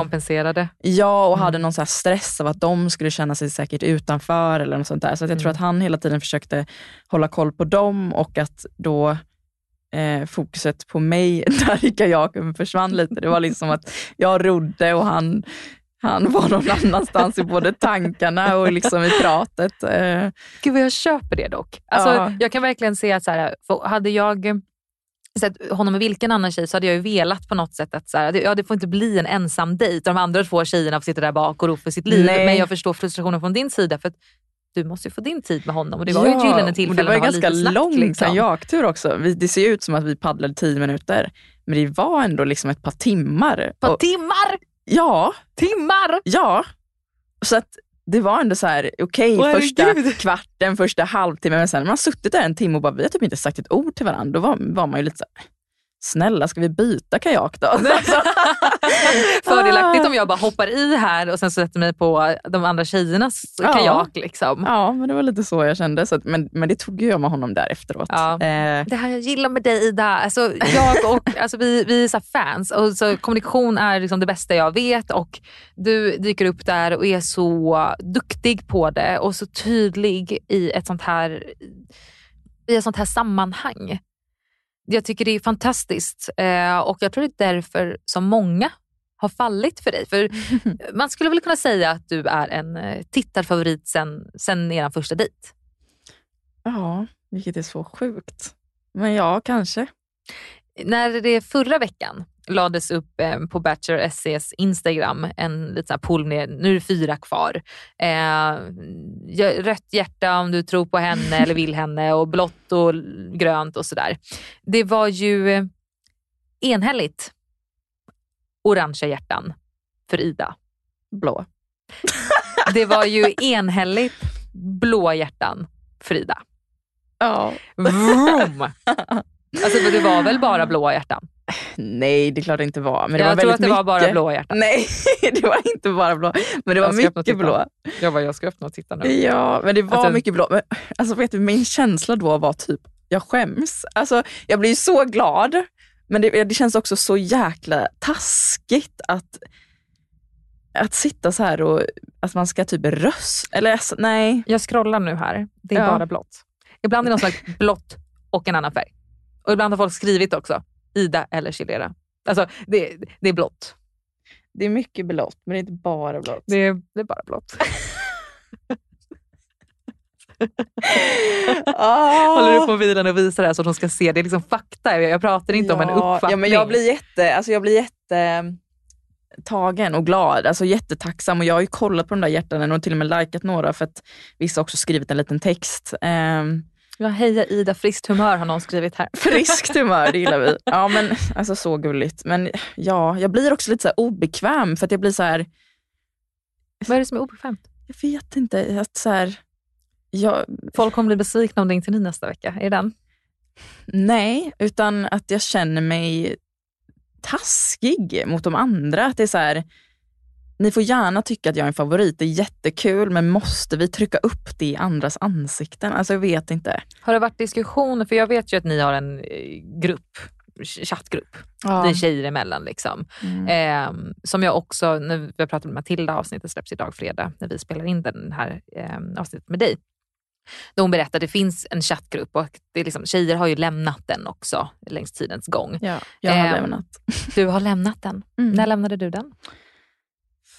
ja, och mm. hade någon så stress av att de skulle känna sig säkert utanför eller något sånt där. Så jag mm. tror att han hela tiden försökte hålla koll på dem och att då eh, fokuset på mig där i kajaken försvann lite. Det var liksom att jag rodde och han han var någon annanstans i både tankarna och liksom i pratet. Eh. Gud vad jag köper det dock. Alltså, ja. Jag kan verkligen se att så här, hade jag sett honom med vilken annan tjej så hade jag ju velat på något sätt att så här, ja, det får inte bli en ensam dejt. De andra två tjejerna får sitta där bak och ro för sitt liv. Nej. Men jag förstår frustrationen från din sida. för du måste ju få din tid med honom och det var ja, ju ett gyllene tillfälle Det var en ganska lång liksom. kajaktur också. Det ser ut som att vi paddlade tio minuter, men det var ändå liksom ett par timmar. Ett par och, timmar? Ja. Timmar? Ja. Så att det var ändå så här, okej okay, första Gud. kvarten, första halvtimmen, men sen när man suttit där en timme och bara, vi har typ inte sagt ett ord till varandra, då var, var man ju lite så här, snälla ska vi byta kajak då? Fördelaktigt om jag bara hoppar i här och sen sätter mig på de andra tjejernas Ja. kajak. Liksom. Ja, men det var lite så jag kände. Så att, men, men det tog jag med honom där efteråt. Ja. Eh, Det här jag gillar med dig Ida, alltså, jag och, alltså, vi, vi är så fans och så kommunikation är liksom det bästa jag vet och du dyker upp där och är så duktig på det och så tydlig i ett sånt här, i ett sånt här sammanhang. Jag tycker det är fantastiskt eh, och jag tror det är därför som många har fallit för dig. För man skulle väl kunna säga att du är en eh, tittarfavorit sen, sen er första dejt. ja, vilket är så sjukt. Men ja, kanske. När det förra veckan lades upp eh, på Bachelor SCs Instagram en liten poll med, nu är det fyra kvar. Eh, rött hjärta om du tror på henne eller vill henne och blått och grönt och sådär. Det var ju eh, enhälligt orangea hjärtan för Ida. Blå. Det var ju enhälligt blå hjärtan för Ida. Ja. Vroom! Alltså det var väl bara blå hjärtan? Nej, det är klart det inte var. Men det jag var tror att det var bara mycket. blå hjärtan. Nej, det var inte bara blå. Men det var mycket blå. Jag bara, jag ska öppna och titta nu. Ja, men det var Alltså- mycket blå. Men, alltså, vet du, min känsla då var typ, jag skäms. Alltså, jag blir så glad, men det, det känns också så jäkla taskigt att, att sitta så här och att man ska typ röst. Eller alltså, nej. Jag scrollar nu här. Det är Ja. bara blått. Ibland är det någon slags blått och en annan färg. Och ibland har folk skrivit också, Ida eller Chilera. Alltså det, det är blått. Det är mycket blått, men det är inte bara blått. Det är, det är bara blått. Ah. Håller du på mobilen och visar det här så att de ska se. Det är liksom fakta. Jag, pratar inte om en Ja, uppfattning. Ja, men jag blir jätte, alltså jag blir jätte tagen och glad, alltså jättetacksam och jag har ju kollat på de där hjärtanen och till och med likat några för att vissa också skrivit en liten text. Ehm, Ja, heja Ida, friskt humör har någon skrivit här. friskt humör, det gillar vi. Ja men alltså så gulligt. Men ja, jag blir också lite så obekväm för att jag blir så här, Vad är det som är obekvämt? jag vet inte, att så här, jag, Folk kommer bli besvikna om det inte är ni nästa vecka. Är det den? nej, utan att jag känner mig taskig mot de andra. Att det är så här, ni får gärna tycka att jag är en favorit, det är jättekul, men måste vi trycka upp det i andras ansikten? Alltså jag vet inte. Har det varit diskussioner? För jag vet ju att ni har en eh, grupp, chattgrupp, Ja. är tjejer emellan. Liksom. Mm. Eh, som jag också, när vi pratat med Matilda, avsnittet släpps idag fredag, när vi spelar in den här eh, avsnittet med dig. Då hon berättade att det finns en chattgrupp och det är liksom, tjejer har ju lämnat den också längs tidens gång. Ja, jag har Ehm, lämnat. Du har lämnat den. Mm. När lämnade du den?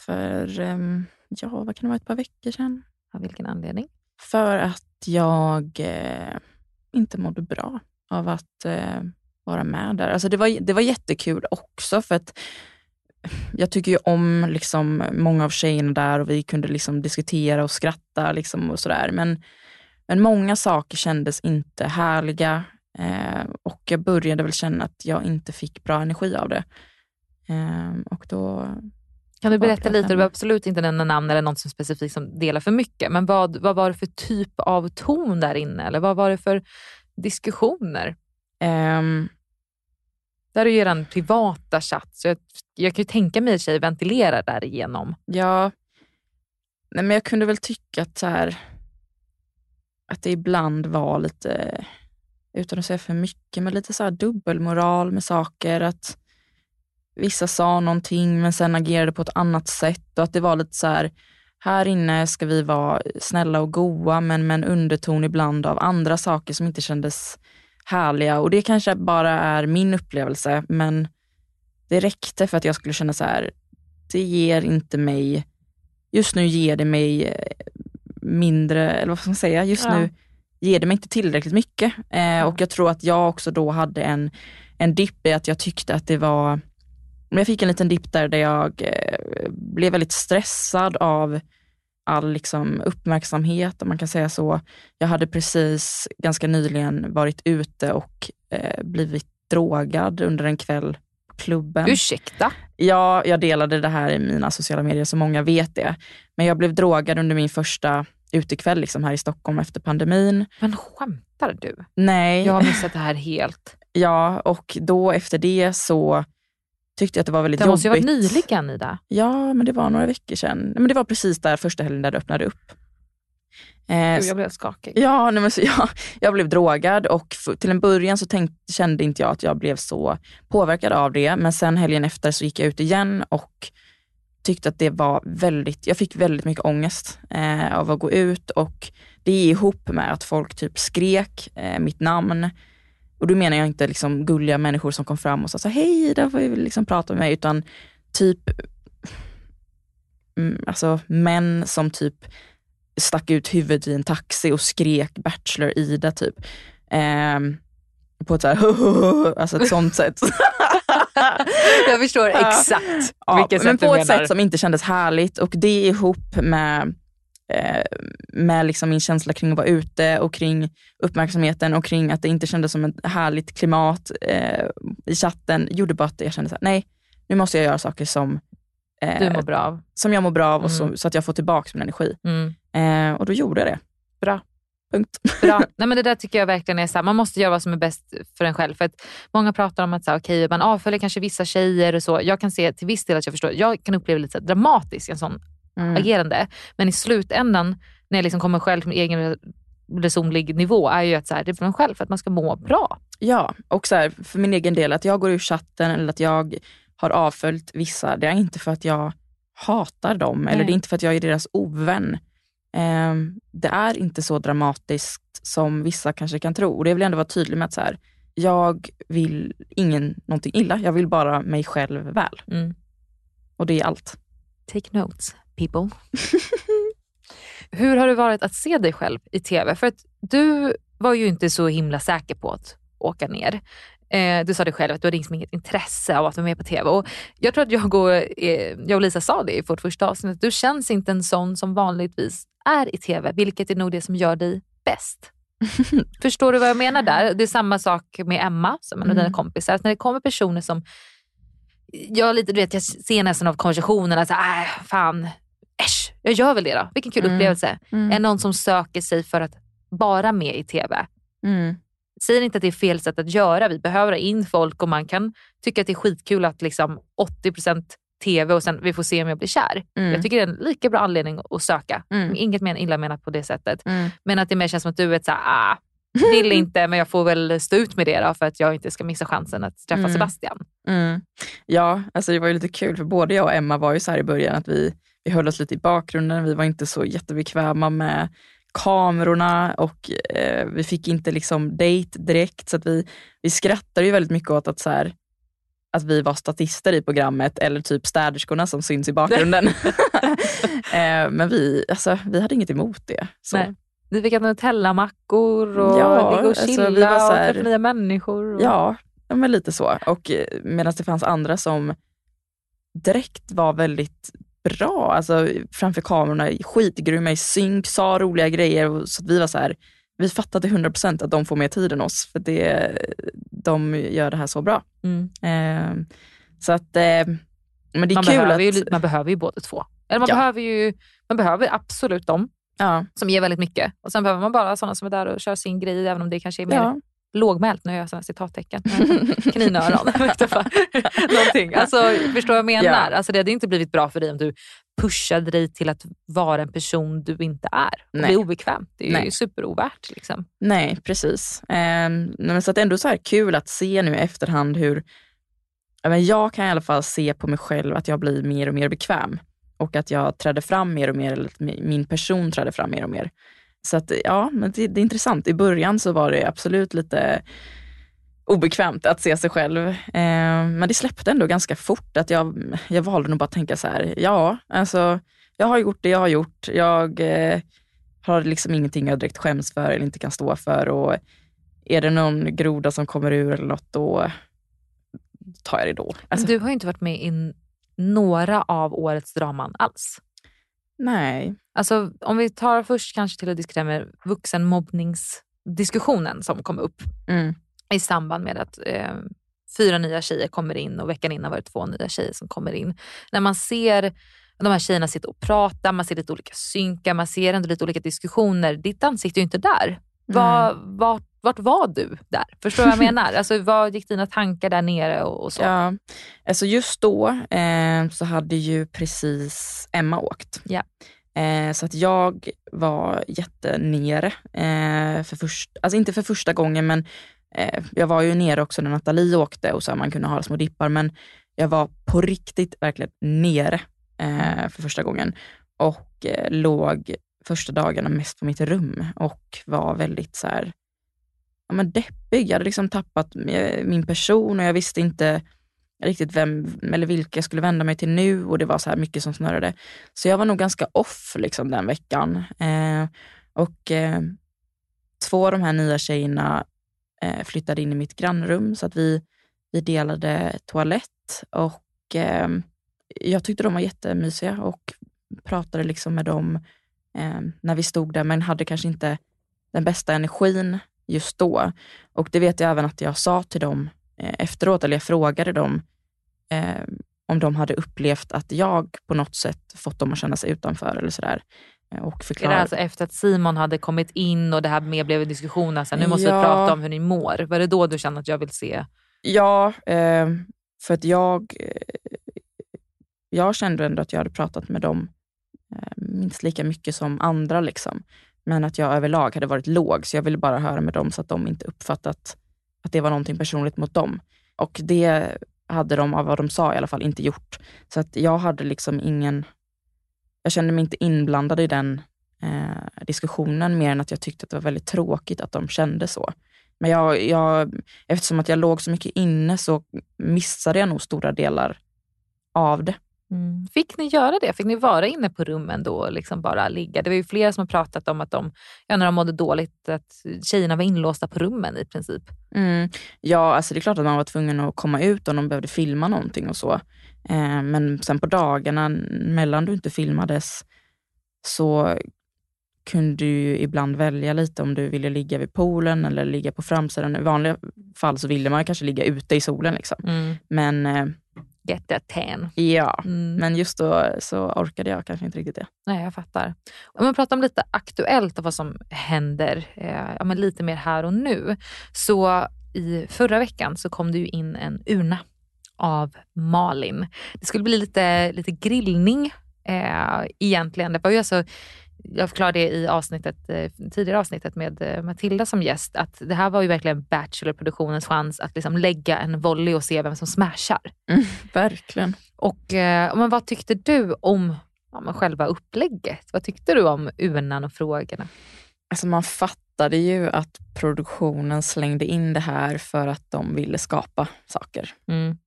För, ehm, ja, vad kan det vara, ett par veckor sedan? Av vilken anledning? För att jag eh, inte mådde bra av att eh, vara med där. Alltså det, var, det var jättekul också för att jag tycker ju om liksom många av tjejerna där och vi kunde liksom diskutera och skratta liksom och sådär. Men, men många saker kändes inte härliga eh, och jag började väl känna att jag inte fick bra energi av det. Eh, och då Kan du berätta lite, du behöver absolut inte nämna namn eller något som specifikt som delar för mycket, men vad, vad var det för typ av ton där inne? Eller vad var det för diskussioner? ehm, Där är ju en privata chatt, så jag, jag kan ju tänka mig att tjejer ventilerar därigenom. Ja, nej men jag kunde väl tycka att, så här, att det ibland var lite, utan att säga för mycket, men lite så här dubbelmoral med saker. Att vissa sa någonting men sen agerade på ett annat sätt och att det var lite så här, här inne ska vi vara snälla och goa men med en underton ibland av andra saker som inte kändes härliga. Och det kanske bara är min upplevelse men det räckte för att jag skulle känna så här, det ger inte mig, just nu ger det mig eh, mindre, eller vad ska man säga, just Ja. nu ger det mig inte tillräckligt mycket. Eh, Och jag tror att jag också då hade en, en dipp i att jag tyckte att det var, men jag fick en liten dipp där, där jag eh, blev väldigt stressad av all liksom, uppmärksamhet, om man kan säga så. Jag hade precis ganska nyligen varit ute och eh, blivit drogad under en kväll på klubben. Ursäkta? Ja, jag delade det här i mina sociala medier så många vet det. Men jag blev drogad under min första utekväll liksom här i Stockholm efter pandemin. Men skämtar du? Nej. Jag har missat det här helt. Ja, och då efter det så tyckte jag att det var väldigt det jobbigt. Det måste ju varit nyligen Ida. Ja, men det var några veckor sedan. Men det var precis där första helgen där det öppnade upp. Eh, jag blev skakig. Ja, nej, men så jag, jag blev drogad och till en början så tänkte, kände inte jag att jag blev så påverkad av det. Men sen helgen efter så gick jag ut igen och tyckte att det var väldigt, jag fick väldigt mycket ångest eh, av att gå ut och det är ihop med att folk typ skrek eh, mitt namn. Och då menar jag inte liksom gulliga människor som kom fram och sa så hej, där får vi liksom prata med mig, utan typ mm, alltså män som typ stack ut huvudet i en taxi och skrek Bachelor Ida typ. Eh, på ett så här, alltså ett sånt sätt. jag förstår exakt ja, vilket sätt Men på ett sätt som inte kändes härligt och det ihop med med liksom min känsla kring att vara ute och kring uppmärksamheten och kring att det inte kändes som ett härligt klimat eh, i chatten gjorde bara att jag kände så här, nej, nu måste jag göra saker som eh, du mår bra av. Som jag mår bra av och så, mm. så att jag får tillbaka min energi. Mm. Eh, och då gjorde jag det. Bra. Punkt. Bra. Nej, men det där tycker jag verkligen är så här, man måste göra vad som är bäst för en själv. För att många pratar om att så här, okay, man avföljer kanske vissa tjejer och så. Jag kan se till viss del att jag förstår, jag kan uppleva lite dramatiskt en sån mm. agerande. Men i slutändan, när jag liksom kommer själv till min egen resonlig nivå, är ju att så här, det är för en själv, för att man ska må bra. Ja, och så här, för min egen del, att jag går ur chatten eller att jag har avföljt vissa, det är inte för att jag hatar dem Nej. eller det är inte för att jag är deras ovän. Eh, det är inte så dramatiskt som vissa kanske kan tro. Och det vill jag ändå vara tydlig med att så här, jag vill ingen någonting illa. Jag vill bara mig själv väl. Mm. Och det är allt. Take notes people. Hur har det varit att se dig själv i TV? För att du var ju inte så himla säker på att åka ner. Eh, du sa det själv att du hade liksom inget intresse av att vara med på TV. Och jag tror att jag och, eh, jag och Lisa sa det i vårt första avsnitt. Du känns inte en sån som vanligtvis är i TV, vilket är nog det som gör dig bäst. Förstår du vad jag menar där? Det är samma sak med Emma, som en av mm. dina kompisar. Att när det kommer personer som jag, lite, du vet, jag ser nästan av konversationerna, så, äh, fan, jag gör väl det då. Vilken kul mm. upplevelse. Mm. Är någon som söker sig för att vara med i TV. Mm. Säger inte att det är fel sätt att göra. Vi behöver ha in folk och man kan tycka att det är skitkul att liksom 80% TV och sen vi får se om jag blir kär. Mm. Jag tycker det är en lika bra anledning att söka. Mm. Inget mer illa menat på det sättet. Mm. Men att det mer känns som att du är såhär, ah, vill inte men jag får väl stå ut med det då för att jag inte ska missa chansen att träffa mm. Sebastian. Mm. Ja, alltså det var ju lite kul för både jag och Emma var ju så här i början att vi, vi höll oss lite i bakgrunden. Vi var inte så jättebekväma med kamerorna och eh, vi fick inte liksom date direkt. Så att vi, vi skrattade ju väldigt mycket åt att så här, att vi var statister i programmet eller typ städerskorna som syns i bakgrunden. eh, men vi, alltså, vi hade inget emot det. Så. Nej. Vi fick äta Nutella-mackor och ja, ligga och chilla alltså, var så här, och träffa nya människor. Och... Ja, men lite så. Och eh, medan det fanns andra som direkt var väldigt bra, alltså framför kamerorna, skitgrymma i synk, sa roliga grejer. Så vi var så här, vi fattade 100% att de får mer tid än oss, för det, de gör det här så bra. Mm. Eh, så att, eh, men det är man kul att... Ju, man behöver ju båda två. Eller man, ja. behöver ju, man behöver absolut dem ja. som ger väldigt mycket. Och Sen behöver man bara sådana som är där och kör sin grej, även om det kanske är mer ja. Lågmält. Nu gör jag citattecken. Kaninöron. Någonting. Alltså, förstår vad jag menar? Ja. Alltså, det hade inte blivit bra för dig om du pushade dig till att vara en person du inte är. Och Nej. Är obekvämt. Det är Nej. ju superovärt. Liksom. Nej, precis. Eh, men så att det är ändå så här kul att se nu i efterhand hur jag kan i alla fall se på mig själv att jag blir mer och mer bekväm och att jag trädde fram mer och mer, eller att min person trädde fram mer och mer. Så att ja, men det, det är intressant. I början så var det absolut lite obekvämt att se sig själv. Eh, men det släppte ändå ganska fort. att Jag, jag valde nog bara att tänka så här, ja, alltså jag har gjort det jag har gjort. Jag eh, har liksom ingenting jag direkt skäms för eller inte kan stå för. Och är det någon groda som kommer ur eller något, då tar jag det då. Alltså, du har inte varit med i några av årets draman alls. Nej. Alltså, om vi tar först kanske till att diskutera med vuxenmobbningsdiskussionen som kom upp. Mm i samband med att eh, fyra nya tjejer kommer in och veckan innan var det två nya tjejer som kommer in. När man ser de här tjejerna sitter och pratar, man ser lite olika synkar, man ser ändå lite olika diskussioner. Ditt ansikte är ju inte där. Var, vart, vart var du där? Förstår du vad jag menar? Alltså, vad gick dina tankar där nere och, och så? Ja, alltså just då eh, så hade ju precis Emma åkt. Ja. Eh, så att jag var jättenere. Eh, för först, alltså inte för första gången, men eh, jag var ju nere också när Nathalie åkte och så man kunde ha små dippar. Men jag var på riktigt verkligen nere eh, för första gången och eh, låg första dagarna mest på mitt rum och var väldigt så här, ja, men deppig. Jag hade liksom tappat eh, min person och jag visste inte riktigt vem eller vilka jag skulle vända mig till nu och det var så här mycket som snurrade. Så jag var nog ganska off liksom den veckan. Eh, och eh, två av de här nya tjejerna eh, flyttade in i mitt grannrum så att vi, vi delade toalett och eh, jag tyckte de var jättemysiga och pratade liksom med dem eh, när vi stod där men hade kanske inte den bästa energin just då. Och det vet jag även att jag sa till dem eh, efteråt, eller jag frågade dem eh, om de hade upplevt att jag på något sätt fått dem att känna sig utanför eller sådär. Eh, och förklara. Är det alltså efter att Simon hade kommit in och det här mer blev en diskussion, alltså, nu måste ja. vi prata om hur ni mår. Var det då du kände att jag vill se? Ja, eh, för att jag, eh, jag kände ändå att jag hade pratat med dem eh, minst lika mycket som andra. Liksom. Men att jag överlag hade varit låg, så jag ville bara höra med dem så att de inte uppfattat att det var någonting personligt mot dem. Och det hade de, av vad de sa i alla fall, inte gjort. Så att jag hade liksom ingen... Jag kände mig inte inblandad i den eh, diskussionen mer än att jag tyckte att det var väldigt tråkigt att de kände så. Men jag, jag, eftersom att jag låg så mycket inne så missade jag nog stora delar av det. Mm. Fick ni göra det? Fick ni vara inne på rummen då och liksom bara ligga? Det var ju flera som har pratat om att de, ja, när de mådde dåligt, att tjejerna var inlåsta på rummen i princip. Mm. Ja, alltså det är klart att man var tvungen att komma ut om de behövde filma någonting och så. Eh, men sen på dagarna mellan du inte filmades så kunde du ibland välja lite om du ville ligga vid poolen eller ligga på framsidan. I vanliga fall så ville man kanske ligga ute i solen. Liksom. Mm. Men eh, get that tan. Ja, mm. men just då så orkade jag kanske inte riktigt det. Nej, jag fattar. Om man pratar om lite aktuellt av vad som händer, eh, ja, men lite mer här och nu. Så i förra veckan så kom det ju in en urna av Malin. Det skulle bli lite, lite grillning eh, egentligen. Det var ju alltså jag förklarade det i avsnittet, eh, tidigare avsnittet med eh, Matilda som gäst, att det här var ju verkligen Bachelor-produktionens chans att liksom lägga en volley och se vem som smashar. Mm, verkligen. Och, eh, men vad tyckte du om ja, själva upplägget? Vad tyckte du om urnan och frågorna? Alltså man fattade ju att produktionen slängde in det här för att de ville skapa saker. Mm.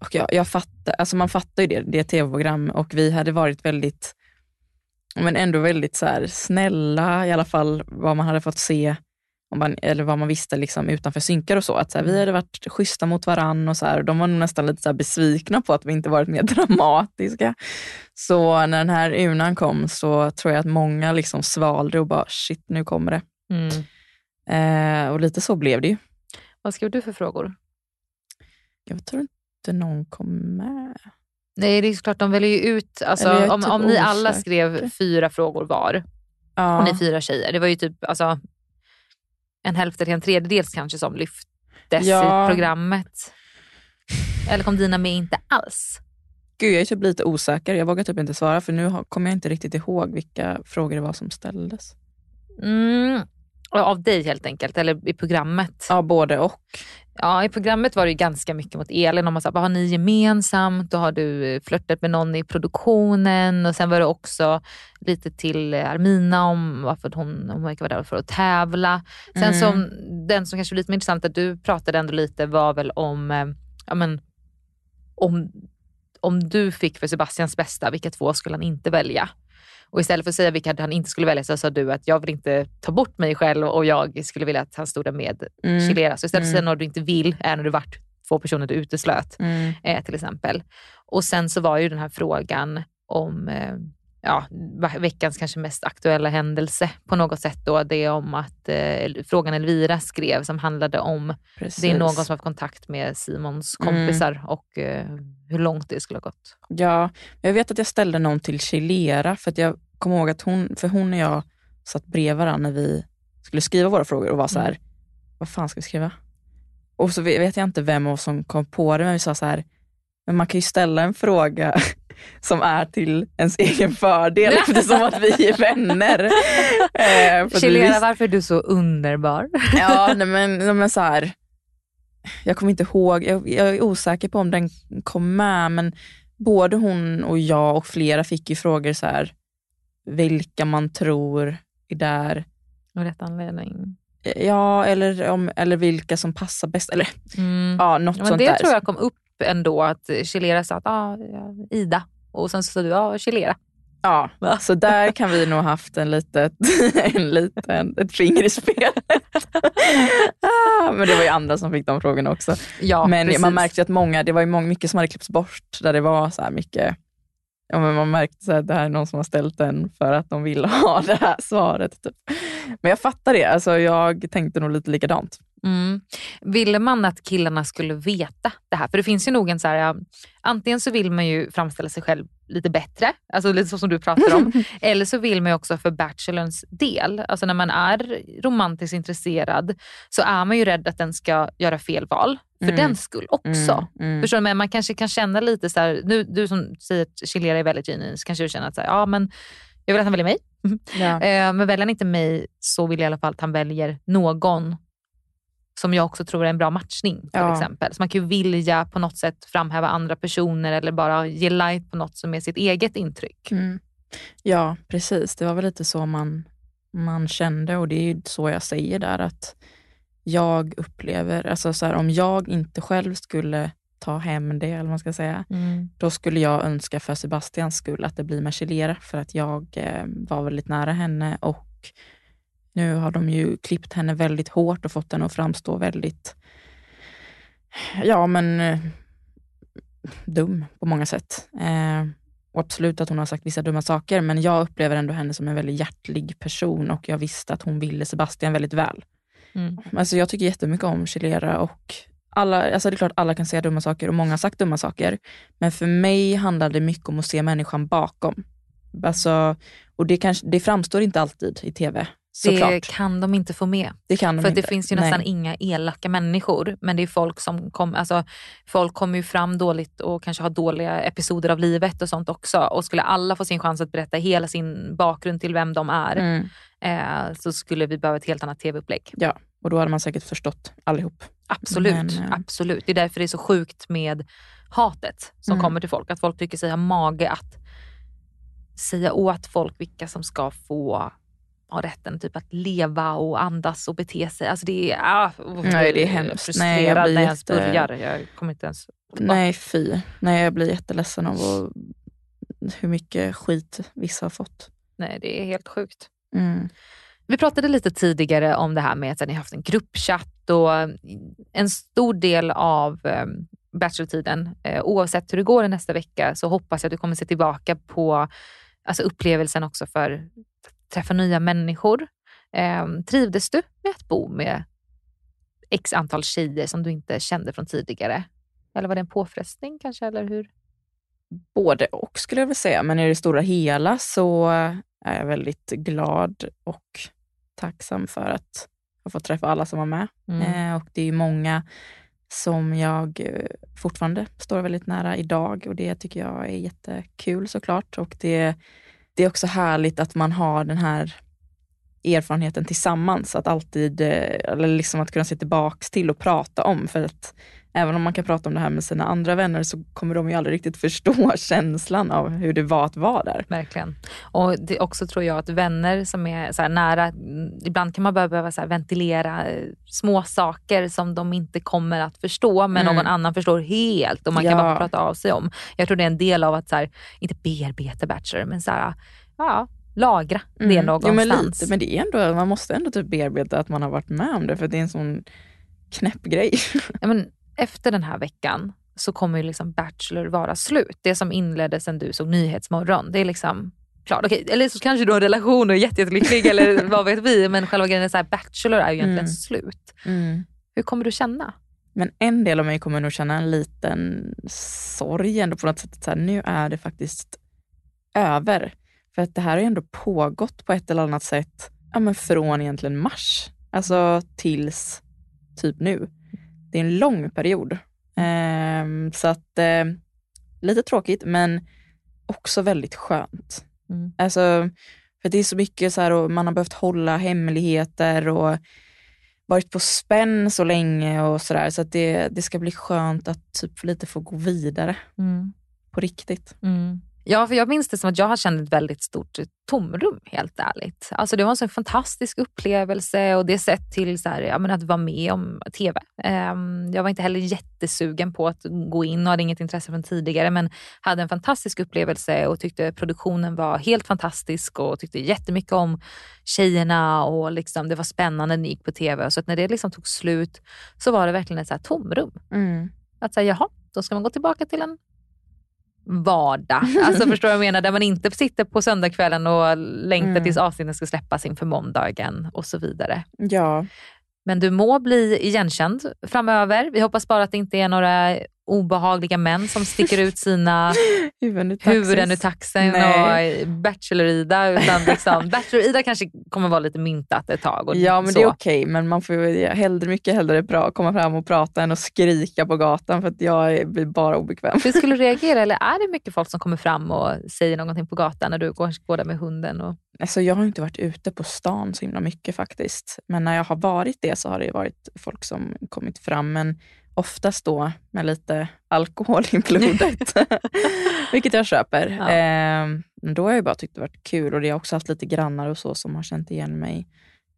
Och jag, jag fattar, alltså man fattar ju det, det är ett tv-program och vi hade varit väldigt men ändå väldigt så här, snälla, i alla fall vad man hade fått se man, eller vad man visste liksom, utanför synkar och så. Att så här, vi hade varit schyssta mot varann och så här, de var nog nästan lite så besvikna på att vi inte varit mer dramatiska. Så när den här urnan kom så tror jag att många liksom svalde och bara shit, nu kommer det. Mm. Eh, och lite så blev det ju. Vad skrev du för frågor? Jag tror inte någon kom med. Nej, det är klart, de väljer ju ut... Alltså, om, typ om ni alla skrev fyra frågor var, ja. och ni fyra tjejer, det var ju typ alltså, en hälften till en tredjedels kanske som lyftes ja. i programmet. Eller kom dina med inte alls? Gud, jag är typ lite osäker. Jag vågar typ inte svara för nu kommer jag inte riktigt ihåg vilka frågor det var som ställdes. Mm, av dig helt enkelt, eller i programmet? Ja, både och. Ja, i programmet var det ganska mycket mot Elin. Om man sa, vad har ni gemensamt? Då har du eh, flörtat med någon i produktionen. Och Sen var det också lite till Armina om varför hon, hon verkar vara där för att tävla. Sen mm. som, den som kanske var lite mer intressant, att du pratade ändå lite, var väl om, eh, ja, men, om, om du fick för Sebastians bästa, vilka två skulle han inte välja? Och istället för att säga vilka han inte skulle välja så sa du att jag vill inte ta bort mig själv och jag skulle vilja att han stod där med mm. Chilera. Så istället för att säga mm. något du inte vill är när du varit två personer du uteslöt mm. eh, till exempel. Och sen så var ju den här frågan om eh, ja, veckans kanske mest aktuella händelse på något sätt då. Det är om att eh, frågan Elvira skrev som handlade om, Precis. det är någon som har haft kontakt med Simons mm. kompisar mm. och eh, hur långt det skulle ha gått. Ja, jag vet att jag ställde någon till Chilera för att jag kommer ihåg att hon, för hon och jag satt bredvid varandra när vi skulle skriva våra frågor och var så här, mm. vad fan ska vi skriva? Och så vet jag inte vem av oss som kom på det, men vi sa så här, men man kan ju ställa en fråga som är till ens egen fördel eftersom att vi är vänner. eh, Chilera, varför är du så underbar? ja, nej men, nej men så här, jag kommer inte ihåg, jag, jag, är osäker på om den kom med, men både hon och jag och flera fick ju frågor så här, vilka man tror är där. Av rätt anledning. Ja, eller, om, eller vilka som passar bäst. Eller, mm. ja, något men sånt det där. tror jag kom upp ändå, att Chilera sa att ah, Ida och sen så sa du ja, Chilera. Ja, så där kan vi nog haft en litet, en liten, ett finger i spelet. ah, men det var ju andra som fick de frågorna också. Ja, men precis. man märkte att många, det var ju mycket som hade klippts bort där det var så här mycket Ja, men man märkte att det här är någon som har ställt den för att de vill ha det här svaret. Typ. Men jag fattar det. Alltså, jag tänkte nog lite likadant. Mm. Ville man att killarna skulle veta det här? För det finns ju nog en så här, antingen så vill man ju framställa sig själv lite bättre, alltså lite så som du pratar om. eller så vill man ju också för bachelorns del, alltså när man är romantiskt intresserad så är man ju rädd att den ska göra fel val för mm. den skull också. Mm. Mm. Förstår du? Men man kanske kan känna lite så här, nu, du som säger att Chilera är väldigt genuin, så kanske du känner att så här, ja, men jag vill att han väljer mig. Ja. Eh, men väljer han inte mig så vill jag i alla fall att han väljer någon som jag också tror är en bra matchning till ja. exempel. Så man kan ju vilja på något sätt framhäva andra personer eller bara ge light på något som är sitt eget intryck. Mm. Ja, precis. Det var väl lite så man, man kände och det är så jag säger där att jag upplever, alltså så här, om jag inte själv skulle ta hem det, eller vad man ska säga, mm. då skulle jag önska för Sebastians skull att det blir med Chilera, för att jag eh, var väldigt nära henne och nu har de ju klippt henne väldigt hårt och fått henne att framstå väldigt, ja men, eh, dum på många sätt. Eh, och absolut att hon har sagt vissa dumma saker, men jag upplever ändå henne som en väldigt hjärtlig person och jag visste att hon ville Sebastian väldigt väl. Mm. Alltså jag tycker jättemycket om Chilera och alla, alltså det är klart alla kan säga dumma saker och många har sagt dumma saker. Men för mig handlar det mycket om att se människan bakom. Alltså, och det, kanske, det framstår inte alltid i tv. Såklart. Det kan de inte få med. Det kan de För inte. det finns ju nästan Nej. inga elaka människor. Men det är folk som kommer alltså, folk kommer ju fram dåligt och kanske har dåliga episoder av livet och sånt också. Och skulle alla få sin chans att berätta hela sin bakgrund till vem de är mm. eh, så skulle vi behöva ett helt annat tv-upplägg. Ja, och då hade man säkert förstått allihop. Absolut, Men, eh, absolut. Det är därför det är så sjukt med hatet som mm. kommer till folk. Att folk tycker sig ha mage att säga åt folk vilka som ska få ha rätten typ att leva och andas och bete sig. Alltså det är, ah, Nej, det är hemskt. frustrerad Nej, jag blir när jag jätte... börjar. Jag kommer inte ens... Nej fy. Nej, jag blir jätteledsen av hur mycket skit vissa har fått. Nej, det är helt sjukt. Mm. Vi pratade lite tidigare om det här med att ni har haft en gruppchatt och en stor del av um, Bachelor-tiden, eh, oavsett hur det går nästa vecka, så hoppas jag att du kommer se tillbaka på alltså upplevelsen också för träffa nya människor. Eh, trivdes du med att bo med x antal tjejer som du inte kände från tidigare? Eller var det en påfrestning kanske, eller hur? Både och skulle jag vilja säga, men i det stora hela så är jag väldigt glad och tacksam för att jag fått träffa alla som var med. Mm. Eh, och det är många som jag eh, fortfarande står väldigt nära idag och det tycker jag är jättekul såklart. Och det det är också härligt att man har den här erfarenheten tillsammans, att alltid, eh, eller liksom att kunna se tillbaks till och prata om. För att även om man kan prata om det här med sina andra vänner så kommer de ju aldrig riktigt förstå känslan av hur det var att vara där. Verkligen. Och det också tror jag att vänner som är så nära, mm, ibland kan man behöva så ventilera eh, små saker som de inte kommer att förstå men mm. någon annan förstår helt och man ja. kan bara prata av sig om. Jag tror det är en del av att, så här, inte bearbeta Bachelor, men så här, ja, lagra det mm. någonstans. Jo, men, lite, men det är ändå, man måste ändå typ bearbeta att man har varit med om det för det är en sån knäpp grej. Ja, men efter den här veckan så kommer ju liksom Bachelor vara slut. Det som inleddes sen du såg Nyhetsmorgon. Det är liksom klart. Okej, eller så kanske du har en relation och är jätte, jättelycklig eller vad vet vi. Men själva grejen är så här, Bachelor är ju egentligen Mm. slut. Mm. Hur kommer du känna? Men en del av mig kommer nog känna en liten sorg ändå på något sätt. Så här, nu är det faktiskt över. För att det här har ju ändå pågått på ett eller annat sätt ja, men från egentligen mars. Alltså tills typ nu. Det är en lång period. Ehm, så att eh, lite tråkigt men också väldigt skönt. Mm. Alltså, för det är så mycket så här och man har behövt hålla hemligheter och varit på spänn så länge och sådär. Så att det, det ska bli skönt att typ lite få gå vidare Mm. på riktigt. Mm. Ja, för jag minns det som att jag har känt ett väldigt stort tomrum, helt ärligt. Alltså det var en sån fantastisk upplevelse och det sett till så här, ja, men att vara med om TV. Ehm, jag var inte heller jättesugen på att gå in och hade inget intresse från tidigare, men hade en fantastisk upplevelse och tyckte produktionen var helt fantastisk och tyckte jättemycket om tjejerna och liksom, det var spännande när det gick på TV. Så att när det liksom tog slut så var det verkligen ett så här tomrum. Att säga, jaha, då ska man gå tillbaka till en vardag. Alltså förstår du vad jag menar? Där man inte sitter på söndagskvällen och längtar Mm. tills avsnitten ska släppas inför måndagen och så vidare. Ja, Men du må bli igenkänd framöver. Vi hoppas bara att det inte är några obehagliga män som sticker ut sina huvuden huvuden ur taxen Nej. och Bachelor-Ida. Utan liksom, Bachelor-Ida kanske kommer vara lite myntat ett tag. Ja men så. det är okej, men man får ju hellre, mycket hellre bra komma fram och prata än att skrika på gatan för att jag blir bara obekväm. Hur skulle du reagera? Eller är det mycket folk som kommer fram och säger någonting på gatan när du går, går där med hunden? Och... Alltså, jag har inte varit ute på stan så himla mycket faktiskt. Men när jag har varit det så har det varit folk som kommit fram. Men oftast då med lite alkohol i blodet. Vilket jag köper. Ja. Men då har jag bara tyckt det varit kul och jag har också haft lite grannar och så som har känt igen mig.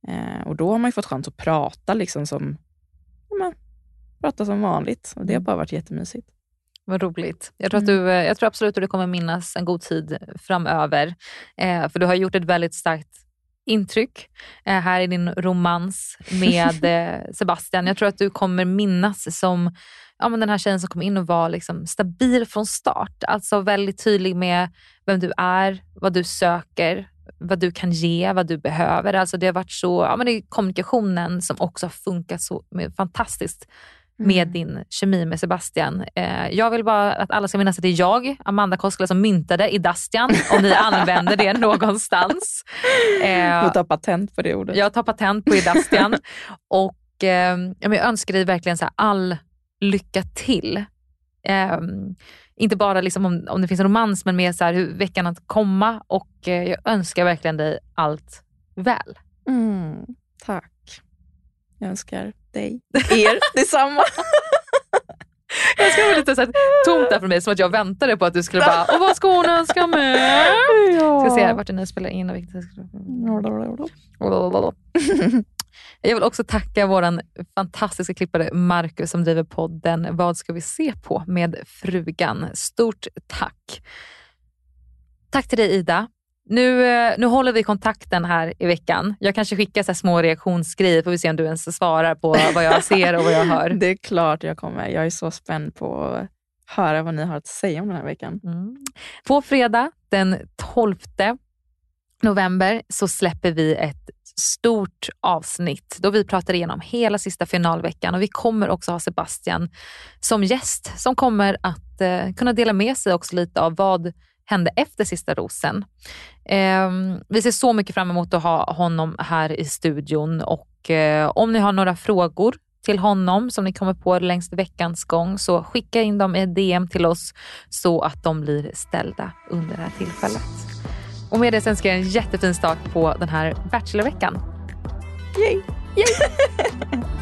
Ehm, och då har man ju fått chans att prata liksom som, ja, men, prata som vanligt. Och det har Mm. bara varit jättemysigt. Vad roligt. Jag tror, att Mm. du, eh, jag tror absolut att du kommer minnas en god tid framöver. Eh, för du har gjort ett väldigt starkt intryck eh, här i din romans med eh, Sebastian. Jag tror att du kommer minnas som ja, men den här tjejen som kom in och var liksom stabil från start. Alltså väldigt tydlig med vem du är, vad du söker, vad du kan ge, vad du behöver. Alltså det har varit så, ja, men det är kommunikationen som också har funkat så fantastiskt med Mm. din kemi med Sebastian. Eh, jag vill bara att alla ska minnas att det är jag, Amanda Koskela, som myntade Idastian, om ni använder det någonstans. Eh, Får ta patent på det ordet. jag tar patent på Idastian och eh, jag önskar dig verkligen så all lycka till. Eh, inte bara liksom om, om det finns en romans, men mer så här hur veckan att komma och eh, jag önskar verkligen dig allt väl. Mm, tack. Jag önskar dig, er detsamma. Jag ska vara lite så här, tomt där från mig, som att jag väntade på att du skulle bara, och vad ska hon önska mig? ja. Ska se vart det nu spelar in och vilket... Jag vill också tacka vår fantastiska klippare Marcus som driver podden Vad ska vi se på med frugan. Stort tack. Tack till dig Ida. Nu, eh, nu håller vi kontakten här i veckan. Jag kanske skickar så små reaktionsgrejer, får vi se om du ens svarar på vad jag ser och vad jag hör. Det är klart jag kommer. Jag är så spänd på att höra vad ni har att säga om den här veckan. Mm. På fredag den 12 november så släpper vi ett stort avsnitt då vi pratar igenom hela sista finalveckan och vi kommer också ha Sebastian som gäst som kommer att eh, kunna dela med sig också lite av vad hände efter sista rosen. Eh, vi ser så mycket fram emot att ha honom här i studion och eh, om ni har några frågor till honom som ni kommer på längs veckans gång så skicka in dem i DM till oss så att de blir ställda under det här tillfället. Och med det så önskar jag en jättefin start på den här Bachelorveckan. Yay!